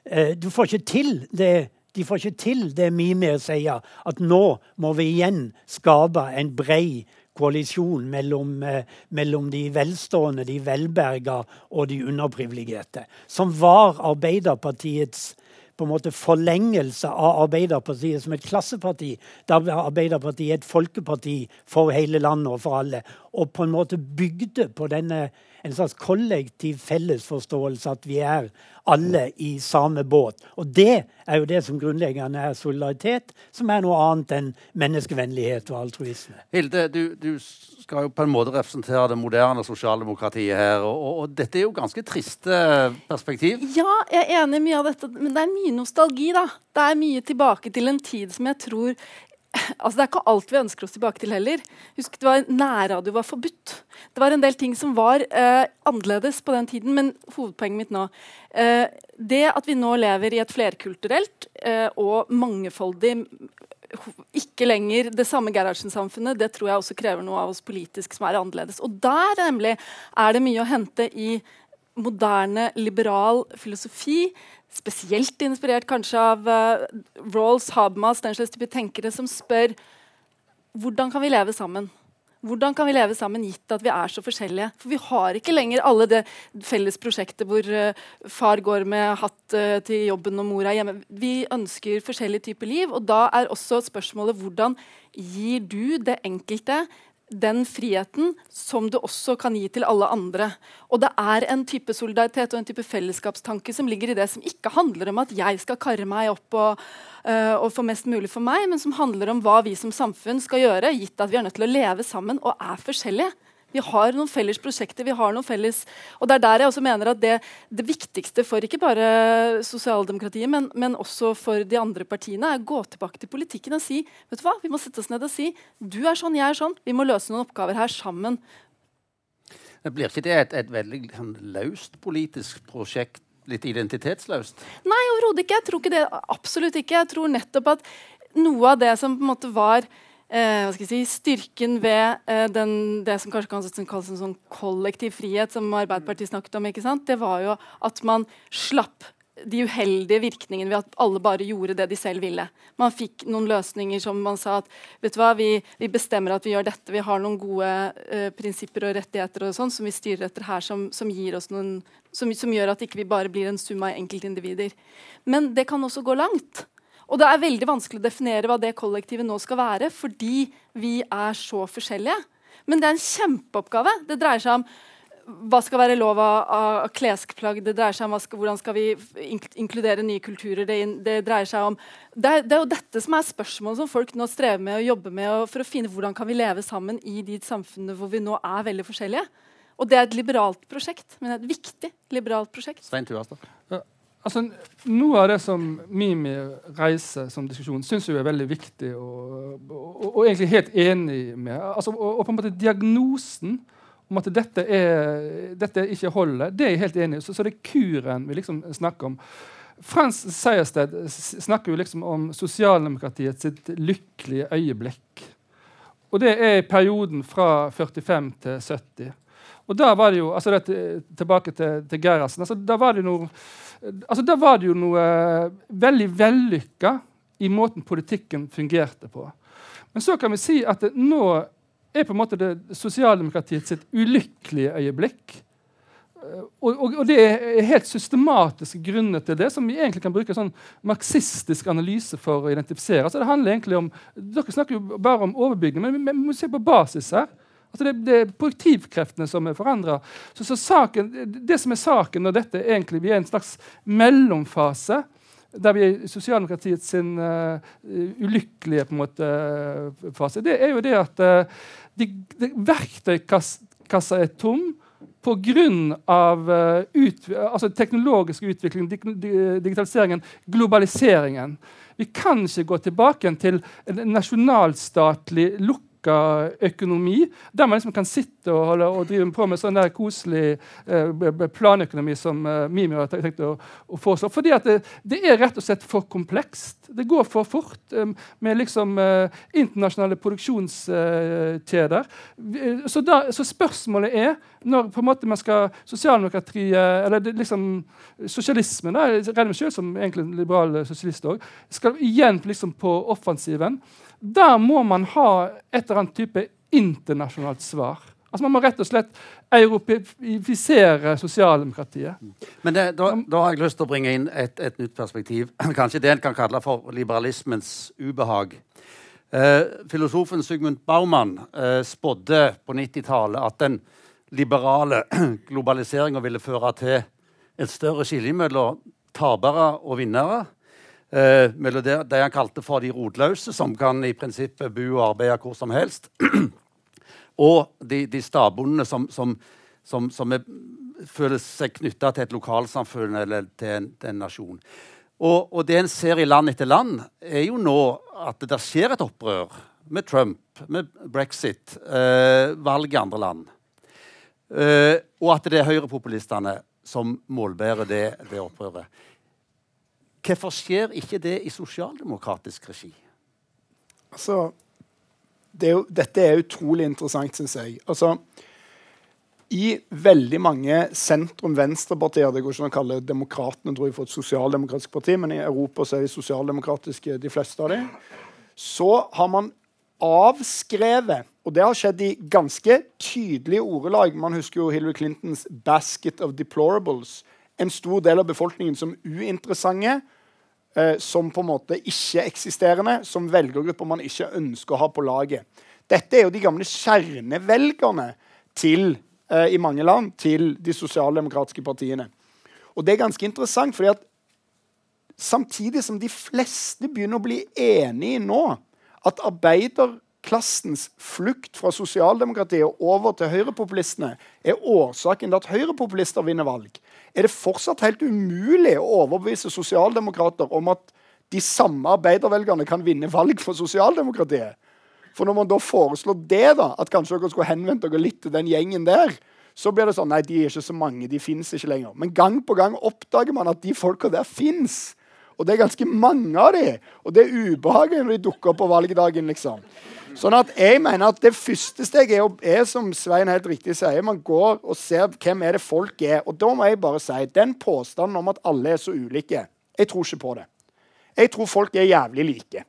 Eh, du får ikke til det de får ikke til det Mimir sier, at nå må vi igjen skape en brei koalisjon mellom, eh, mellom, de velstående, de velberga og de underprivilegerte. Som var Arbeiderpartiets på en måte forlengelse av Arbeiderpartiet som et klasseparti. Da ble Arbeiderpartiet et folkeparti for hele landet og for alle. Og på en måte bygde på denne en slags kollektiv fellesforståelse at vi er alle i samme båt. Og det er jo det som grunnleggende er solidaritet, som er noe annet enn menneskevennlighet og altruisme. Hilde, du, du skal jo på en måte representere det moderne sosialdemokratiet her. Og, og, og, dette er jo ganske triste perspektiv. Ja, jeg er enig i mye av dette, men det er mye nostalgi, da. Det er mye tilbake til en tid som jeg tror altså Det er ikke alt vi ønsker oss tilbake til heller. Husk, det var Nærradio var forbudt. Det var en del ting som var eh, annerledes på den tiden, men hovedpoenget mitt nå eh, Det at vi nå lever i et flerkulturelt eh, og mangefoldig ikke lenger det samme Gerhardsen-samfunnet, det tror jeg også krever noe av oss politisk som er annerledes. Og der nemlig er det mye å hente i moderne, liberal filosofi spesielt inspirert kanskje av uh, Rawls, Habermas, den slags type tenkere som spør hvordan kan vi leve sammen? Hvordan kan vi leve sammen gitt at vi er så forskjellige? For vi har ikke lenger alle det felles prosjektet hvor uh, far går med hatt uh, til jobben og mor er hjemme. Vi ønsker forskjellige typer liv, og da er også spørsmålet hvordan gir du det enkelte den friheten som du også kan gi til alle andre. Og det er en type solidaritet og en type fellesskapstanke som ligger i det som ikke handler om at jeg skal karre meg opp og, uh, og få mest mulig for meg, men som handler om hva vi som samfunn skal gjøre, gitt at vi er nødt til å leve sammen og er forskjellige. Vi har noen felles prosjekter. vi har noen felles, og Det er der jeg også mener at det, det viktigste for ikke bare sosialdemokratiet, men, men, også for de andre partiene, er å gå tilbake til politikken og si vet du hva, vi må sette oss ned og si du er sånn, jeg er sånn. Vi må løse noen oppgaver her sammen. Det Blir ikke det et, et veldig sånn, løst politisk prosjekt? Litt identitetsløst? Nei, overhodet ikke. Jeg tror ikke det. Absolutt ikke. Jeg tror nettopp at noe av det som på en måte var eh, si, styrken ved eh, den, det som kanskje kan kalles en sånn kollektiv frihet, som Arbeiderpartiet snakket om, det var jo at man slapp de uheldige virkningene ved at alle bare gjorde det de selv ville. Man fikk noen løsninger som man sa at vet du hva, vi, vi bestemmer at vi gjør dette, vi har noen gode uh, prinsipper og rettigheter og sånn som vi styrer etter her, som, som, noen, som, som gjør at ikke vi ikke bare blir en sum av enkeltindivider. Men det kan også gå langt. Og det er veldig vanskelig å definere hva det kollektivet nå skal være, fordi vi er så forskjellige. Men det er en kjempeoppgave. Det dreier seg om hva skal være lov av, av klesplagg, det dreier seg om skal, hvordan skal vi inkludere nye kulturer. Det, det dreier seg om det er, det er, jo dette som er spørsmålet som folk nå strever med og jobber med for å finne hvordan kan vi leve sammen i de samfunnene hvor vi nå er veldig forskjellige. Og det er et liberalt prosjekt, men et viktig liberalt prosjekt. Stein Tuastad. Altså, noe av det som Mimi reiser som diskusjon, syns jeg er veldig viktig og, og, og, egentlig helt enig med. Altså, og, på en måte Diagnosen om at dette, er, dette ikke holder, det er jeg helt enig i. Så, så, det er kuren vi liksom snakker om. Frans Sejersted snakker jo liksom om sosialdemokratiet sitt lykkelige øyeblikk. Og det er perioden fra 45 til 70. Og da var det jo, altså det, Tilbake til, til Gerhardsen. Altså, da var det noe, altså, da var det jo noe uh, veldig vellykka i måten politikken fungerte på. Men så kan vi si at det, nå er på en måte det sosialdemokratiet sitt ulykkelige øyeblikk. Uh, og, og, og, det er helt systematiske grunner til det, som vi egentlig kan bruke sånn marxistisk analyse for å identifisere. Altså det handler egentlig om, Dere snakker jo bare om overbygning, men vi må se på basis her. Altså det, det, er produktivkreftene som er forandra. Så, så saken, det som er saken, når dette egentlig, vi er en slags mellomfase der vi er i sosialdemokratiets sin, uh, ulykkelige på en måte, uh, fase, det er jo det at uh, de, de, verktøykassa er tom pga. Uh, ut, altså teknologisk utvikling, dig, digitaliseringen, globaliseringen. Vi kan ikke gå tilbake til en nasjonalstatlig lukk økonomi, der man liksom kan sitte og, holde, og drive på med sånn der koselig eh, planøkonomi som eh, Mimi har tenkt å, å foreslå. Fordi at det, det, er rett og slett for komplekst. Det går for fort eh, med liksom eh, internasjonale produksjonskjeder. Så, da, så, spørsmålet er, når på en måte man skal sosialdemokratiet, eller det, liksom sosialismen, da, jeg regner meg selv som egentlig en liberal sosialist òg, skal igjen liksom på offensiven. Der må man ha et eller annet type internasjonalt svar. Altså Man må rett og slett europifisere sosialdemokratiet. Men det, da, da, har jeg lyst til å bringe inn et, et, nytt perspektiv. <clears throat> Kanskje det en kan kalle for liberalismens ubehag. Eh, filosofen Sigmund Baumann eh, spådde på 90-tallet at den liberale <clears throat> globaliseringa ville føre til et større skille mellom tapere og vinnere. Eh, mellom det, det, han kalte for de rotløse, som kan i prinsippet bo og arbeide hvor som helst, <clears throat> og de, de stabondene som, som, som, som er, føler seg knytta til et lokalsamfunn eller til en, til en nasjon. Og, og, det en ser i land etter land, er jo nå at det skjer et opprør med Trump, med brexit, eh, valg i andre land. Eh, og at det er høyrepopulistene som målbærer det, det opprøret. Hvorfor skjer ikke det i sosialdemokratisk regi? Altså, det er jo, dette er utrolig interessant, syns jeg. Altså, I veldig mange sentrum-venstre-partier Det går ikke an å kalle demokratene tror jeg, for et sosialdemokratisk parti, men i Europa så er de sosialdemokratiske, de fleste av dem. Så har man avskrevet og det har skjedd i ganske tydelige ordelag. Man husker jo Hillary Clintons 'basket of deplorables'. En stor del av befolkningen som uinteressante, som på en måte ikke-eksisterende, som velgergrupper man ikke ønsker å ha på laget. Dette er jo de gamle kjernevelgerne til, eh, i mange land til de sosialdemokratiske partiene. Og det er ganske interessant, fordi at samtidig som de fleste begynner å bli enige nå at arbeiderklassens flukt fra sosialdemokratiet over til høyrepopulistene er årsaken til at høyrepopulister vinner valg, er det fortsatt helt umulig å overbevise sosialdemokrater om at de samme arbeidervelgerne kan vinne valg for sosialdemokratiet. For når man da foreslår det, da, at kanskje dere skulle henvendt dere litt til den gjengen der, så blir det sånn Nei, de er ikke så mange. De fins ikke lenger. Men gang på gang oppdager man at de folka der fins. Og det er ganske mange av de. Og det er ubehagelig når de dukker opp på valgdagen, liksom. Sånn at jeg mener at Det første steget er, er, som Svein helt riktig sier, man går og ser hvem er det folk er. Og da må jeg bare si den påstanden om at alle er så ulike, jeg tror ikke på det. Jeg tror folk er jævlig like.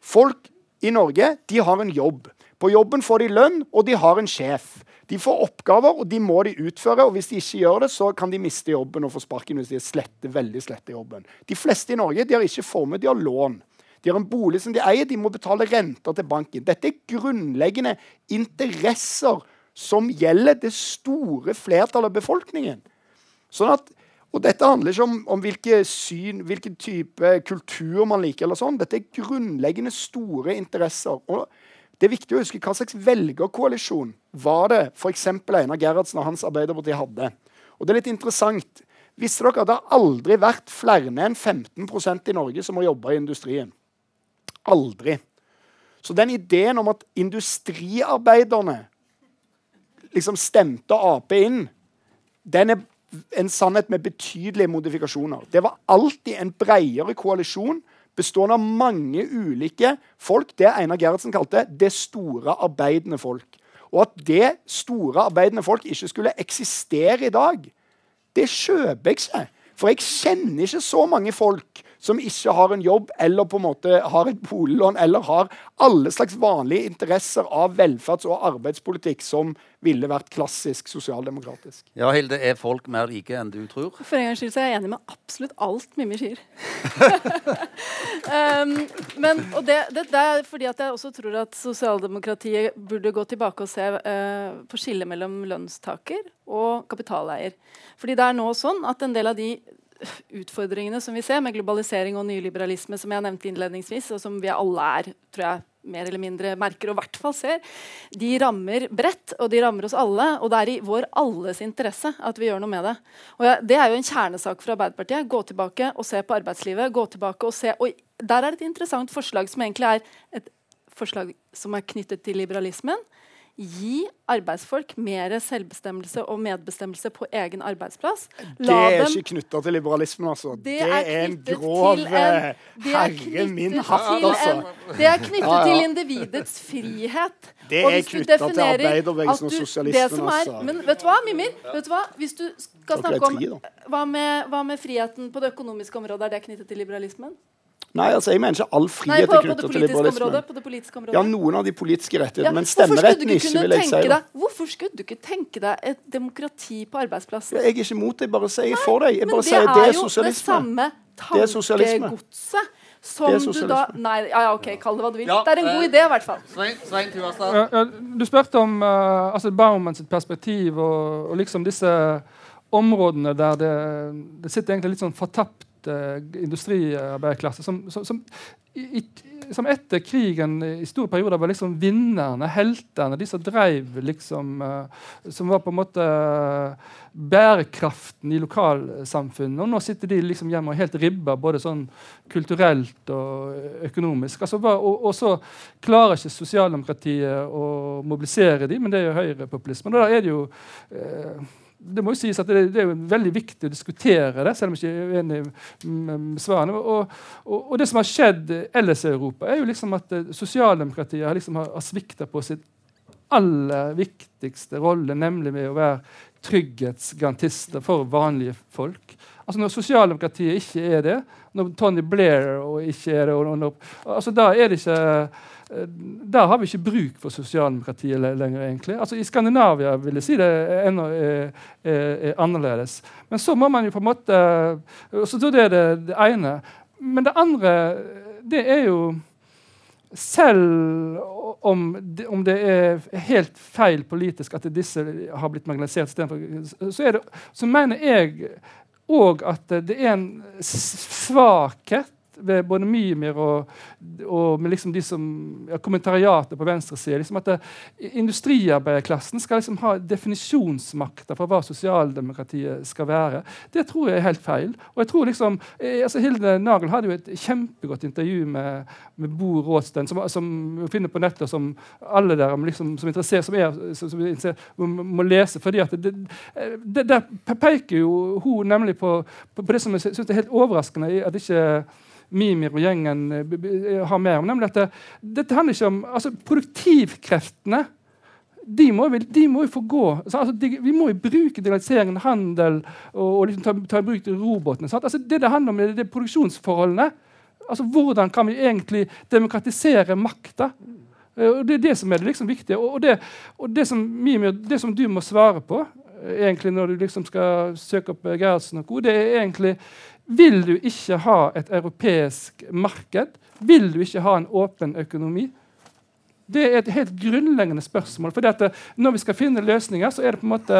Folk i Norge de har en jobb. På jobben får de lønn, og de har en sjef. De får oppgaver, og de må de utføre. og Hvis de ikke gjør det, så kan de miste jobben og få sparken hvis de er slette, veldig slette jobben. De fleste i Norge de har ikke formue, de har lån. De har en bolig som de eier, de må betale renter til banken. Dette er grunnleggende interesser som gjelder det store flertallet av befolkningen. Sånn at, og Dette handler ikke om, om hvilke syn, hvilken type kultur man liker. eller sånn. Dette er grunnleggende store interesser. Og det er viktig å huske Hva slags velgerkoalisjon var det f.eks. Einar Gerhardsen og hans Arbeiderparti hadde? Og det er litt interessant. Visste dere at det aldri vært flere enn 15% i Norge som har jobba i industrien? Aldri. Så den ideen om at industriarbeiderne liksom stemte Ap inn, den er en sannhet med betydelige modifikasjoner. Det var alltid en bredere koalisjon bestående av mange ulike folk. Det Einar Gerhardsen kalte 'det store arbeidende folk'. Og at det store arbeidende folk ikke skulle eksistere i dag, det kjøper jeg ikke. For jeg kjenner ikke så mange folk som ikke har en jobb eller på en måte har et boliglån eller har alle slags vanlige interesser av velferds- og arbeidspolitikk som ville vært klassisk sosialdemokratisk. Ja, Hilde, er folk mer like enn du tror? For en gangs skyld så er jeg enig med absolutt alt Mimmi sier. um, <laughs> men, og det, det, det, er fordi at jeg også tror at sosialdemokratiet burde gå tilbake og se uh, på skillet mellom lønnstaker og kapitaleier. Fordi det er nå sånn at en del av de utfordringene som vi ser med globalisering og nyliberalisme, som jeg nevnte innledningsvis, og som vi alle er tror jeg, mer eller mindre merker og i hvert fall ser, de rammer bredt, og de rammer oss alle. Og det er i vår alles interesse at vi gjør noe med det. Og ja, Det er jo en kjernesak for Arbeiderpartiet. Gå tilbake og se på arbeidslivet. gå tilbake og se, og Der er et interessant forslag som egentlig er et forslag som er knyttet til liberalismen gi arbeidsfolk mer selvbestemmelse og medbestemmelse på egen arbeidsplass. La det er dem, ikke knytta til liberalismen, altså. Det, det er, er, en grov en, Herre min hatt, altså. det er knyttet ja, ja. til individets frihet. Det er knytta til arbeiderbevegelsen og sosialismen, Altså. Men vet du hva, Mimir? Vet du hva? Hvis du skal snakke om hva med, hva med friheten på det økonomiske området, er det knyttet til liberalismen? Nei, altså jeg mener ikke all frihet er knyttet til liberalismen. Området, på det politiske området. Ja, noen av de politiske rettighetene, ja. men stemmeretten ikke, vil jeg si. Deg, hvorfor skulle du ikke tenke deg et demokrati på arbeidsplassen? Ja, jeg er ikke imot det, jeg bare sier for deg. Jeg bare sier det er sosialisme. Det er jo det samme tankegodset som du da Nei, ja, ja, OK, kall det hva du vil. Ja, det er en god uh, idé, i hvert fall. Svein, Svein ja, Du spurte om uh, altså Baumann sitt perspektiv og, og, liksom disse områdene der det, det sitter egentlig litt sånn fortapt industriarbeiderklasse som, som, som, som, etter krigen i store perioder var liksom vinnerne, heltene, de som drev liksom uh, Som var på en måte bærekraften i lokalsamfunnet. Og nå sitter de liksom hjemme og helt ribba, både sånn kulturelt og økonomisk. Altså, og, og, så klarer ikke sosialdemokratiet å mobilisere dem, men det er jo høyrepopulisme. Da er det jo uh, det må jo sies at det, det, er veldig viktig å diskutere det, selv om jeg ikke er enig med svarene. Og, og, og, det som har skjedd ellers i Europa, er jo liksom at eh, sosialdemokratiet har, liksom har, har svikta på sitt aller viktigste rolle, nemlig med å være trygghetsgarantister for vanlige folk. Altså Når sosialdemokratiet ikke er det, når Tony Blair ikke er det og, og, altså Da er det ikke der har vi ikke bruk for sosialdemokratiet lenger. egentlig. Altså I Skandinavia vil jeg si det er enda er, er, er annerledes. Men så må man jo på en måte så Det er det, det ene. Men det andre, det er jo selv om det, om det, er helt feil politisk at disse har blitt marginalisert, så, så mener jeg òg at det er en svakhet ved både Mimir og, og liksom de som ja, kommentariatet på venstresida liksom at det, Industriarbeiderklassen skal liksom ha definisjonsmakta for hva sosialdemokratiet skal være. Det tror jeg er helt feil. Og jeg tror liksom, eh, altså Hilde Nagel hadde jo et kjempegodt intervju med, med Bo Rådsten, som, som finner på nettet, som alle der liksom, som, interesserer, som, er, som, som interesser, må lese. fordi at det, det, Der peker jo hun nemlig på, på, på det som jeg syns er helt overraskende. at ikke Mimir og gjengen eh, har med om. nemlig at det, Dette handler ikke om altså Produktivkreftene de må, de må jo få gå. Altså, de, vi må jo bruke digitaliseringen, handel og, og liksom ta, ta, i bruk robotene. Altså, det det handler om, er, det er produksjonsforholdene. Altså, Hvordan kan vi egentlig demokratisere makta? Eh, og Det er det som er det liksom viktige. Og, det, og det, som, Mimir, det som du må svare på eh, egentlig når du liksom skal søke opp Gerhardsen, og co., det er egentlig vil du ikke ha et europeisk marked? Vil du ikke ha en åpen økonomi? Det er et helt grunnleggende spørsmål. For eh, når vi skal finne løsninger, så er det på en måte,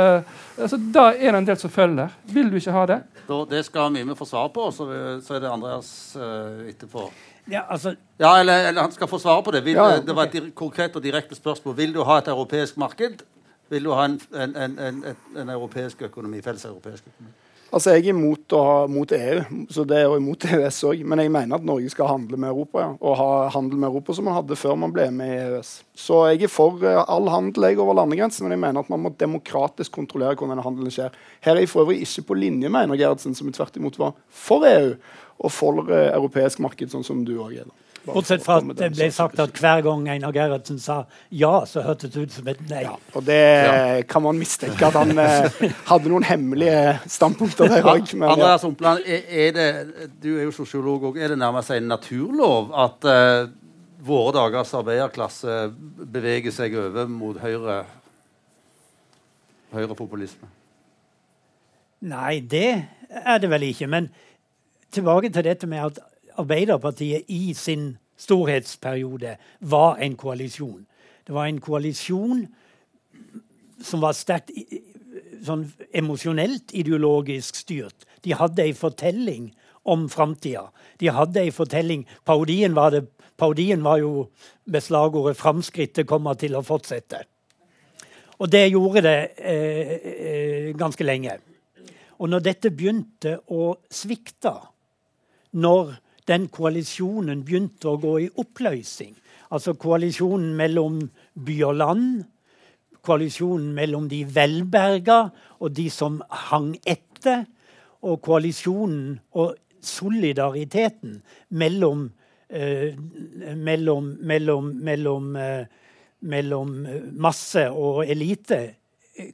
altså, da er det en del som følger. Vil du ikke ha det? Da, det skal Mime få svar på, så, så er det Andreas uh, etterpå. Ja, altså... ja eller, eller, han skal få svare på det. Vil, ja, det var et konkret og direkte spørsmål. Vil du ha et europeisk marked? Vil du ha en, en, en, en europeisk økonomi, felles europeisk økonomi? Altså, Jeg er imot, ha, mot EU, så det er jo imot EØS òg. Men jeg mener at Norge skal handle med Europa, ja. og ha handel med Europa som man hadde før man ble med i EØS. Så jeg er for uh, all handel jeg over landegrensen, men jeg mener at man må demokratisk kontrollere hvordan denne handelen skjer. Her er jeg for øvrig ikke på linje med Einar Gerhardsen, som tvert imot var for EU og for uh, europeisk marked, sånn som du òg er. Bortsett fra at det ble sagt at hver gang Einar Gerhardsen sa ja, så hørtes det ut som et nei. Ja, og det kan man mistenke at han eh, hadde noen hemmelige standpunkter der òg. Andreas Ompland, er, er det, du er jo sosiolog òg. Er det nærmest en naturlov at eh, våre dagers arbeiderklasse beveger seg over mot høyre høyrepopulisme? Nei, det er det vel ikke. Men tilbake til dette med at Arbeiderpartiet i sin storhetsperiode var en koalisjon. Det var en koalisjon som var sterkt sånn emosjonelt ideologisk styrt. De hadde ei fortelling om framtida. De hadde ei fortelling Parodien var, det, parodien var jo med slagordet 'Framskrittet kommer til å fortsette'. Og det gjorde det eh, eh, ganske lenge. Og når dette begynte å svikte, når den koalisjonen begynte å gå i oppløsning. Altså koalisjonen mellom by og land, koalisjonen mellom de velberga og de som hang etter, og koalisjonen og solidariteten mellom, eh, mellom, mellom, mellom, eh, mellom masse og elite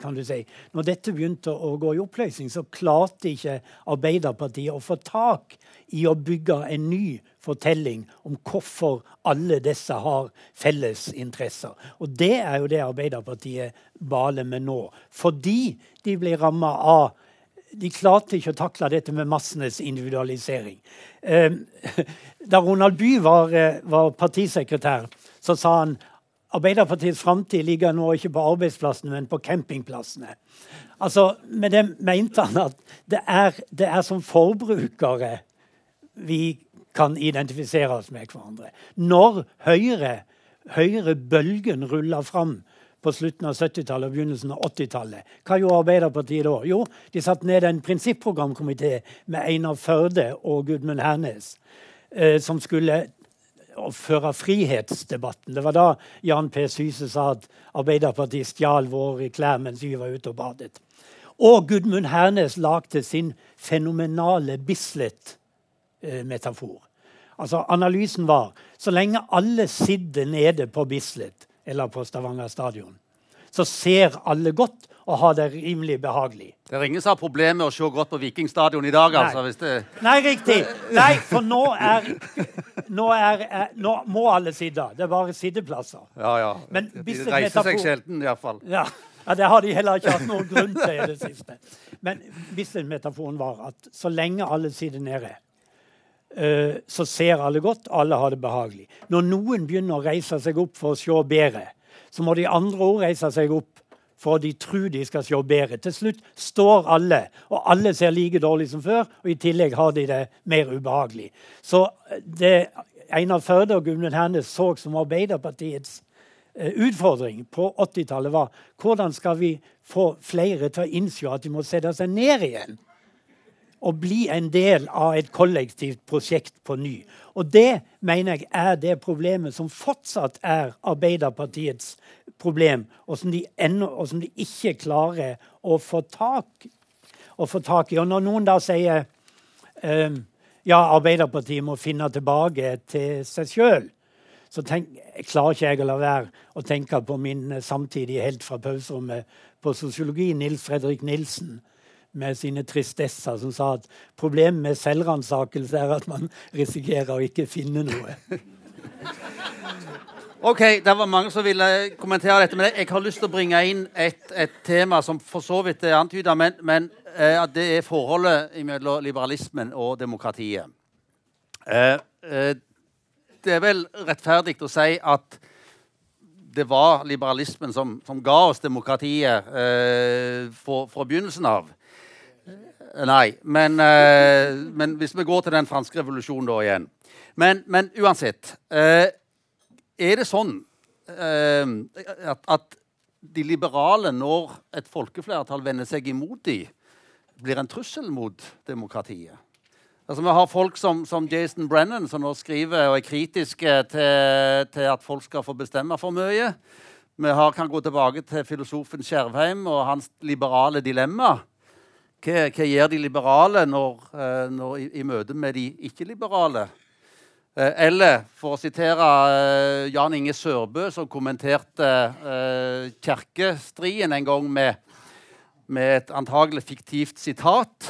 kan du si. Når dette begynte å gå i oppløsning, så klarte ikke Arbeiderpartiet å få tak i å bygge en ny fortelling om hvorfor alle disse har felles interesser. Og det er jo det Arbeiderpartiet baler med nå. Fordi de ble ramma av de klarte ikke å takle dette med massenes individualisering. Eh, <laughs> da Ronald Bye var, eh, var partisekretær, så sa han Arbeiderpartiets framtid ligger nå ikke på arbeidsplassene, men på campingplassene. Altså, Med det mente han at det er, det er som forbrukere vi kan identifisere oss med hverandre. Når Høyre, Høyre-bølgen ruller fram på slutten av 70-tallet og begynnelsen av 80-tallet, hva gjorde Arbeiderpartiet da? Jo, de satte ned en prinsipprogramkomité med Einar Førde og Gudmund Hernes, eh, som skulle å føre frihetsdebatten. Det var da Jan P. Syse sa at Arbeiderpartiet stjal våre klær mens vi var ute og badet. Og Gudmund Hernes lagde sin fenomenale Bislett-metafor. Altså, analysen var så lenge alle sitter nede på Bislett eller på Stavanger stadion, så ser alle godt og ha det rimelig behagelig. Det er ingen som har problemer med å se godt på Vikingstadion i dag? altså? Nei, det... Nei riktig. Nei, for nå er, nå er Nå må alle sitte. Det er bare sitteplasser. Ja, ja. Men de reiser seg sjelden, iallfall. Ja. ja, det har de heller ikke hatt noen grunn til i det siste. Men Bislett-metaforen var at så lenge alle sitter nede, uh, så ser alle godt, alle har det behagelig. Når noen begynner å reise seg opp for å se bedre, så må de andre òg reise seg opp for de tror de skal se bedre. Til slutt står alle, og alle ser like dårlig som før, og i tillegg har de det mer ubehagelig. Så eh, det Einar Førde og Gudmund Hernes så som Arbeiderpartiets eh, utfordring på 80-tallet, var hvordan skal vi få flere til å innse at de må sette seg ned igjen og bli en del av et kollektivt prosjekt på ny. Og det mener jeg er det problemet som fortsatt er Arbeiderpartiets problem, og som de, ennå, og som de ikke klarer å få tak, å få tak i. Og når noen da sier um, ja, Arbeiderpartiet må finne tilbake til seg sjøl, så tenk, klarer ikke jeg å la være å tenke på min samtidige helt fra pauserommet på sosiologi, Nils Fredrik Nilsen med sine tristesser, som sa at problemet med selvransakelse er at man risikerer å ikke finne noe. <laughs> Ok, Det var mange som ville kommentere dette, men jeg har lyst til å bringe inn et, et tema som for så vidt er antyda, men, men eh, det er forholdet mellom liberalismen og demokratiet. Eh, eh, det er vel rettferdig å si at det var liberalismen som, som ga oss demokratiet eh, fra begynnelsen av. Nei, men, eh, men, hvis vi går til den franske revolusjonen da igjen. Men, men uansett eh, er det sånn eh, at, at, de liberale, når et folkeflertall vender seg imot de, blir en trussel mot demokratiet? Altså, vi har folk som, som, Jason Brennan, som nå skriver og er kritiske til, til, at folk skal få bestemme for mye. Vi har, kan gå tilbake til filosofen Skjervheim og hans liberale dilemma. Hva, hva gjør de liberale når, eh, når i, i, møte med de ikke-liberale? Eh, eller for å sitere eh, Jan Inge Sørbø, som kommenterte eh, kirkestriden en gang med, med et antagelig fiktivt sitat.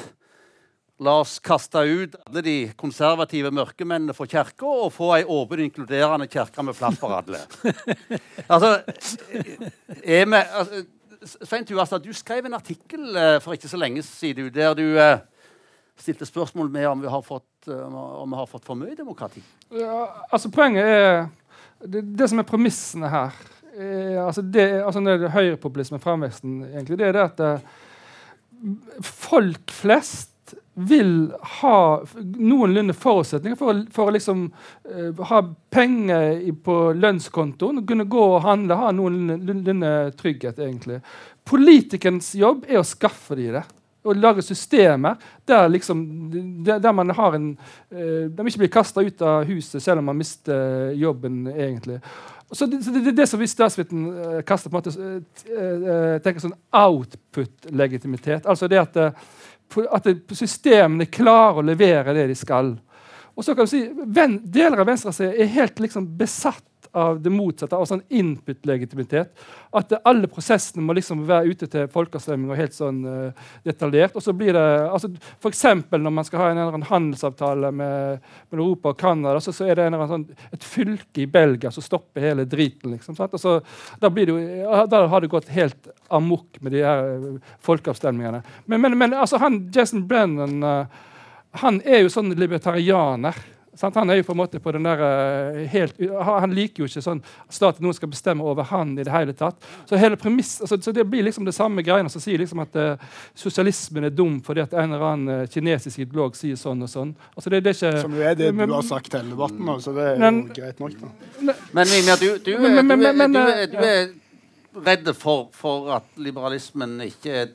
La oss kaste ut alle de konservative mørkemennene fra kirka og få ei åpen, inkluderende kirke med plass for alle. <laughs> altså, er vi, altså, Svein Tuastad, du skrev en artikkel for ikke så lenge siden der du uh, stilte spørsmål med om vi har fått, uh, om vi har fått for mye demokrati. Ja, altså Poenget er det, det som er premissene her. Er, altså det, altså når Høyrepopulisme fremveksten, egentlig, det er det at folk flest vil ha noenlunde forutsetninger for, for å liksom, uh, ha penger i, på lønnskontoen, kunne gå og handle, ha noenlunde trygghet. egentlig. Politikernes jobb er å skaffe dem det. Å lage systemer der, liksom, der, der man har en uh, De ikke blir kasta ut av huset selv om man mister jobben. egentlig. Så det, så det, det, det som vi statsviten uh, kaster på en måte, uh, tenker sånn output-legitimitet. Altså det at at systemene klarer å levere det de skal. Og så kan du si, Deler av venstresida er helt liksom besatt av det motsatte, av sånn input-legitimitet. At alle prosessene må liksom være ute til folkeavstemning og helt sånn uh, detaljert. Og så blir det, altså F.eks. når man skal ha en, eller annen handelsavtale med, med, Europa og Canada, så, så, er det en, en sånn, et fylke i Belgia som stopper hele driten. liksom, sant? Og så, da, blir det da har det gått helt amok med de her uh, folkeavstemningene. Men, men, men altså, han, Jason Brennan uh, han er jo sånn libertarianer. Sant? Han er jo på en måte på den der, uh, helt, han liker jo ikke sånn at noen skal bestemme over han i det hele tatt. Så hele premiss, altså, så det blir liksom det samme greiene som sier liksom at uh, sosialismen er dum fordi at en eller annen uh, kinesisk ideolog sier sånn og sånn. Altså, det, det er ikke, som jo er det men, du har sagt hele debatten, så det er men, jo greit nok. Da. Men Mimir, du, du, du, du, er redd for, for at liberalismen ikke er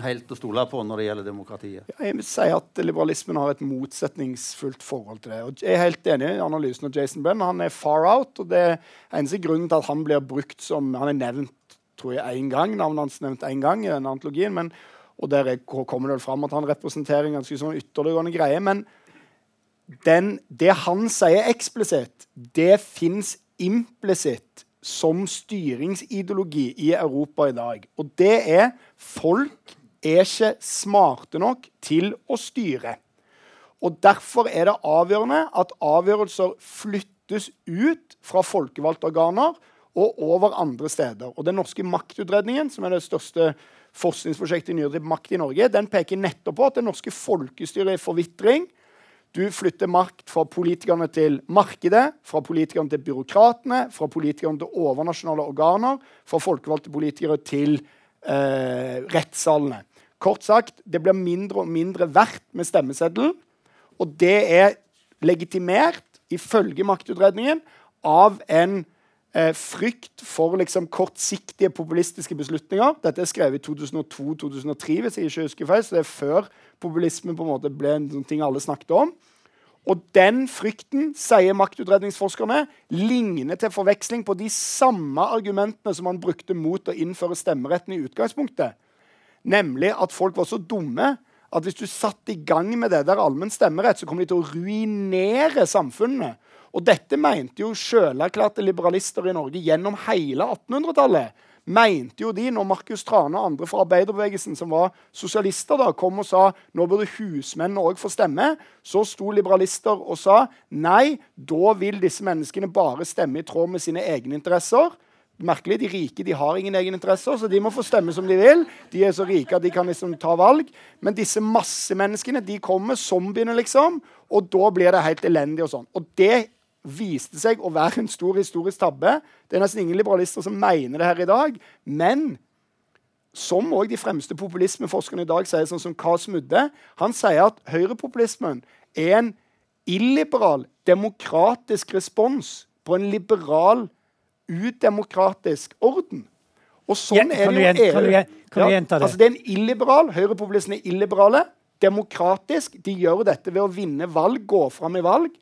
helt å stole på når det gjelder demokratiet? Jeg vil si at liberalismen har et motsetningsfullt forhold til det. Og jeg er helt enig i analysen av Jason Brenn. Han er far out. og det er eneste grunnen til at han blir brukt som Han er nevnt tror jeg, én gang. Navnet hans nevnt én gang i denne antologien. Men, og der kommer det vel fram at han representerer en ganske sånn ytterliggående greie. Men den, det han sier eksplisitt, det fins implisitt som styringsideologi i Europa i dag. Og det er folk er ikke smarte nok til å styre. Og Derfor er det avgjørende at avgjørelser flyttes ut fra folkevalgte organer og over andre steder. Og Den norske maktutredningen, som er det største forskningsprosjektet i nyere makt i Norge, den peker nettopp på at det norske folkestyret er forvitring. Du flytter makt fra politikerne til markedet, fra politikerne til byråkratene, fra politikerne til overnasjonale organer, fra folkevalgte politikere til eh, rettssalene. Kort sagt, det blir mindre og mindre verdt med stemmeseddelen. Og det er legitimert, ifølge maktutredningen, av en eh, frykt for liksom, kortsiktige populistiske beslutninger. Dette er skrevet i 2002-2003, hvis jeg ikke husker feil, så det er før populisme på en måte ble en sånn ting alle snakket om. Og den frykten, sier maktutredningsforskerne, ligner til forveksling på de samme argumentene som man brukte mot å innføre stemmeretten i utgangspunktet. Nemlig at folk var så dumme at hvis du satte i gang med det der allmenn stemmerett, så kom de til å ruinere samfunnet. Og dette mente jo sjølerklærte liberalister i Norge gjennom hele 1800-tallet. Mente jo de, når Markus Trane og andre fra arbeiderbevegelsen som var sosialister, da, kom og sa nå burde husmennene òg få stemme, så sto liberalister og sa nei, da vil disse menneskene bare stemme i tråd med sine egne interesser merkelig. De rike de har ingen egeninteresser, så de må få stemme som de vil. De er så rike at de kan liksom ta valg. Men disse massemenneskene de kommer, zombiene, liksom. Og da blir det helt elendig. Og sånn. Og det viste seg å være en stor historisk tabbe. Det er nesten ingen liberalister som mener det her i dag. Men som òg de fremste populismeforskerne i dag sier, sånn som K. Smudde, han sier at høyrepopulismen er en illiberal, demokratisk respons på en liberal udemokratisk orden. Og sånn ja, er det jo EU. Kan du, kan du gjenta det? Altså, det er en illiberal. Høyrepopulistene er illiberale. Demokratisk. De gjør dette ved å vinne valg, gå fram i valg.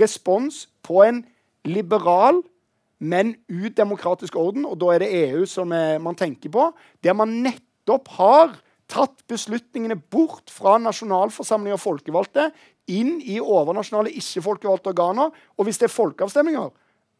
Respons på en liberal, men udemokratisk orden. Og da er det EU som er, man tenker på. Der man nettopp har tatt beslutningene bort fra nasjonalforsamling og folkevalgte inn i overnasjonale, ikke-folkevalgte organer. Og hvis det er folkeavstemninger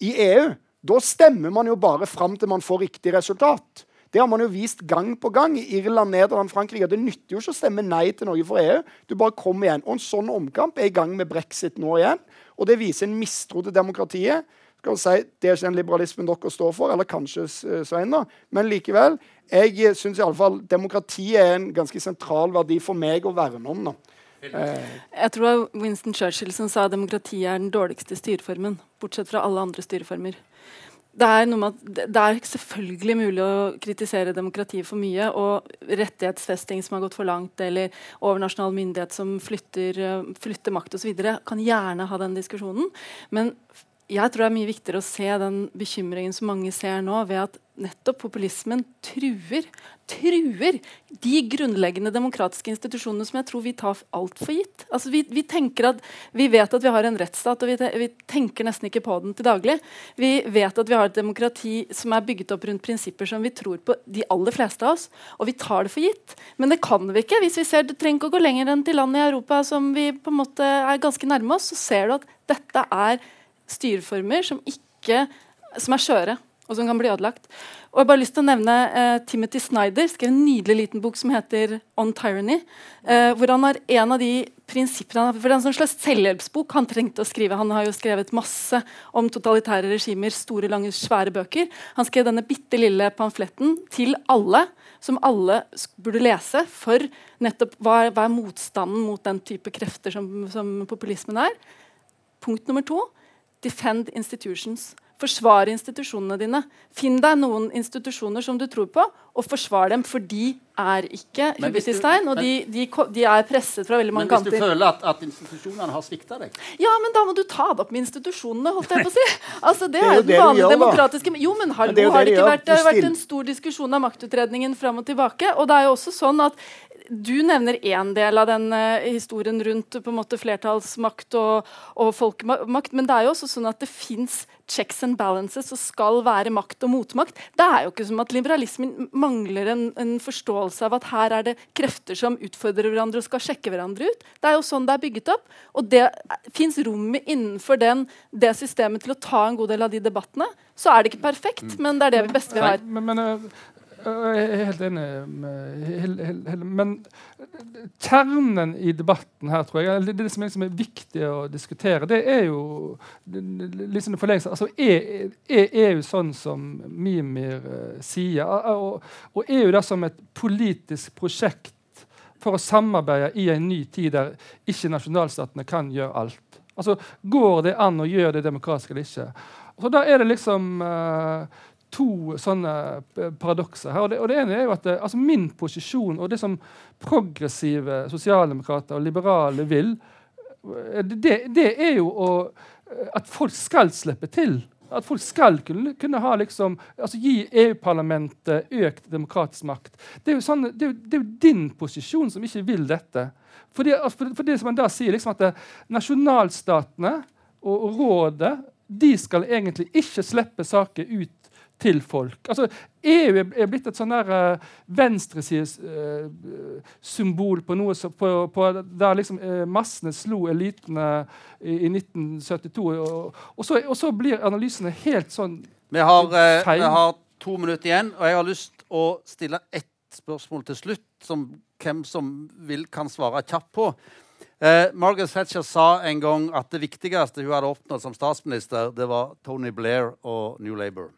i EU, da stemmer man jo bare fram til man får riktig resultat. Det har man jo vist gang på gang Irland, Nederland, Frankrike. Det nytter jo ikke å stemme nei til Norge for EU. Du bare kommer igjen. Og En sånn omkamp er i gang med brexit nå igjen. Og det viser en mistro til demokratiet. Skal si, Det er ikke den liberalismen dere står for, eller kanskje Svein, da. Men likevel. Jeg syns iallfall demokratiet er en ganske sentral verdi for meg å verne om. da. Jeg tror det var Winston Churchill som sa at demokrati er den dårligste styreformen. Bortsett fra alle andre styreformer det er, at, det er, selvfølgelig mulig å kritisere demokratiet for mye. Og rettighetsfesting som har gått for langt, eller overnasjonal myndighet som flytter, eh, flytter makt osv. Kan gjerne ha den diskusjonen. Men jeg tror det er mye viktigere å se den bekymringen som mange ser nå, ved at nettopp populismen truer, truer de grunnleggende demokratiske institusjonene som jeg tror vi tar altfor gitt. Altså vi, vi, at, vi vet at vi har en rettsstat, og vi, vi, tenker nesten ikke på den til daglig. Vi vet at vi har et demokrati som er bygget opp rundt prinsipper som vi tror på, de aller fleste av oss, og vi tar det for gitt. Men det kan vi ikke. Hvis vi ser, Du trenger ikke å gå lenger enn til land i Europa som vi på en måte er ganske nærme oss, så ser du at dette er styreformer som, som er skjøre, og som kan bli ødelagt. Og jeg har bare lyst til å nevne eh, Timothy Snyder skrev en nydelig liten bok som heter 'On Tyranny'. Eh, hvor han har en av de prinsippene For det er en sånn slags selvhjelpsbok han trengte å skrive. Han har jo skrevet masse om totalitære regimer, store, lange, svære bøker. Han skrev denne bitte lille pamfletten til alle, som alle burde lese, for nettopp hva er, hva er motstanden mot den type krefter som, som populismen er. Punkt nummer to Defend institutions. Forsvar institusjonene dine. Finn deg noen institusjoner som du tror på, og forsvar dem, for de er ikke hubisistein, og de, de, de, er presset fra veldig mange kanter. Men hvis du føler at, at institusjonene har svikta deg? Ja, men da må du ta det opp med institusjonene, holdt jeg på å si. <laughs> Altså, det, det er jo det vanlige gjør, demokratiske Jo, men hallo, det har det ikke vært, det har vært en stor diskusjon av maktutredningen fram og tilbake, og det er jo også sånn at du nevner én del av den uh, historien rundt på en måte flertallsmakt og, og folkemakt, men det er jo også sånn at det fins checks and balances og skal være makt og motmakt. Det er jo ikke som at liberalismen mangler en, en forståelse av at her er det krefter som utfordrer hverandre og skal sjekke hverandre ut. Det er jo sånn det er bygget opp. Og det fins rommet innenfor den, det systemet til å ta en god del av de debattene. Så er det ikke perfekt, mm. men det er det beste vi har. Men, men, eh, jeg er helt enig med Men kjernen i debatten her, tror jeg, det, det som liksom er viktig å diskutere, det er jo liksom altså, er, er, EU sånn som Mimir uh, sier? Og, og EU da som et politisk prosjekt for å samarbeide i en ny tid der ikke nasjonalstatene kan gjøre alt? Altså, Går det an å gjøre det demokratisk eller ikke? Så Da er det liksom uh, to sånne eh, paradokser her. Og det, og det, ene er jo at det, altså Min posisjon og det som progressive sosialdemokrater og liberale vil, eh, det, det er jo å, eh, at folk skal slippe til. At folk skal kunne, kunne ha liksom, altså gi EU-parlamentet økt demokratisk makt. Det er, jo sånn, det, er det er jo din posisjon som ikke vil dette. For det, altså, for det som man da sier liksom at Nasjonalstatene og, og rådet de skal egentlig ikke slippe saker ut til folk. Altså, EU er blitt et sånn der uh, venstresidesymbol uh, på noe som, på, på, der liksom uh, massene slo elitene i, i 1972. Og, og, så, og, så, blir analysene helt sånn vi har, vi har to minutter igjen, og jeg har lyst å stille ett spørsmål til slutt, som hvem som vil, kan svare kjapt på. Eh, Margaret Thatcher sa en gang at det viktigste hun hadde oppnådd som statsminister, det var Tony Blair og New Labour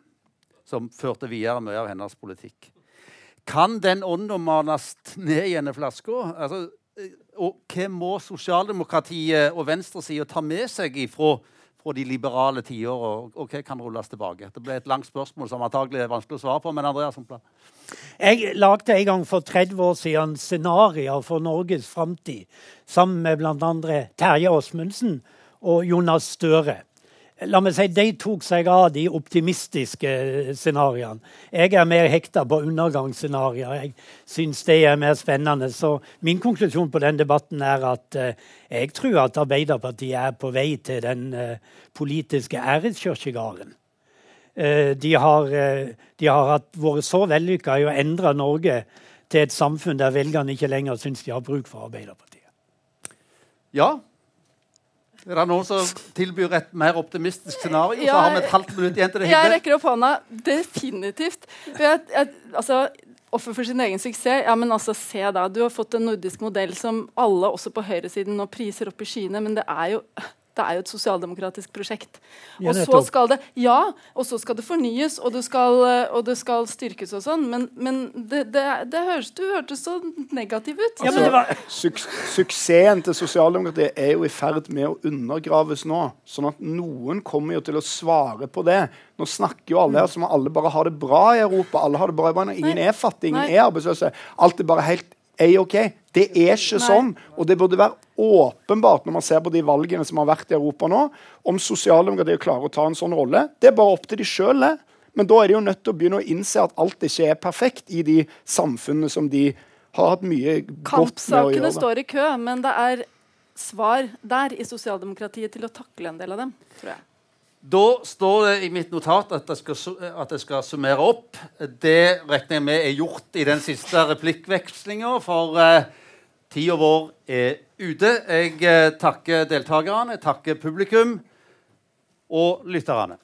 som førte videre mye av hennes politikk. Kan den ånda manes ned i denne flaska? Altså, eh, og hva må sosialdemokratiet og venstresida ta med seg ifra fra de liberale og, og hva kan rulles tilbake? Det ble et langt spørsmål som antagelig er vanskelig å svare på. men Andreas Humpla. Jeg lagde en gang for 30 år siden scenarioer for Norges framtid sammen med bl.a. Terje Åsmundsen og Jonas Støre. La meg si, De tok seg av de optimistiske scenarioene. Jeg er mer hekta på undergangsscenarioer. Jeg syns det er mer spennende. Så min konklusjon på den debatten er at eh, jeg tror at Arbeiderpartiet er på vei til den eh, politiske æreskirkegården. Eh, de, har, de har vært så vellykka i å endre Norge til et samfunn der velgerne ikke lenger syns de har bruk for Arbeiderpartiet. Ja, Er det noen som tilbyr et mer optimistisk scenario? Ja, så har vi et halvt minutt igjen til det. Jeg rekker opp hånda. Definitivt. Jeg, jeg, altså, Offer for sin egen suksess. Ja, men altså, se da, Du har fått en nordisk modell som alle også på høyresiden nå priser opp i skyene, men det er jo det er jo et sosialdemokratisk prosjekt. Ja, Og så skal det ja, og så skal det fornyes, og det skal, og det skal styrkes og sånn, men, men det, det, det høres, du hørtes så negativ ut. Ja, men var, Suk suksessen til sosialdemokratiet er jo i ferd med å undergraves nå. Sånn at noen kommer jo til å svare på det. Nå snakker jo alle her som om alle bare har det bra i Europa. Alle har det bra i Europa. Ingen Nei. er fattige, ingen Nei. er arbeidsløse. Alt er bare helt A-OK. Det er ikke sånn. Og det burde være åpenbart når man ser på de valgene som har vært i Europa nå, om sosialdemokratiet klarer å ta en sånn rolle. Det er bare opp til de sjøl, det. Men da er de jo nødt til å begynne å innse at alt ikke er perfekt i de samfunnene som de har hatt mye godt med å gjøre. Kampsakene står i kø, men det er svar der i sosialdemokratiet til å takle en del av dem, tror jeg. Da står det i mitt notat at jeg, skal, at jeg skal summere opp. Det regner jeg med er gjort i den siste replikkvekslinga, for eh, tida vår er ute. Jeg eh, takker deltakerne, jeg takker publikum og lytterne.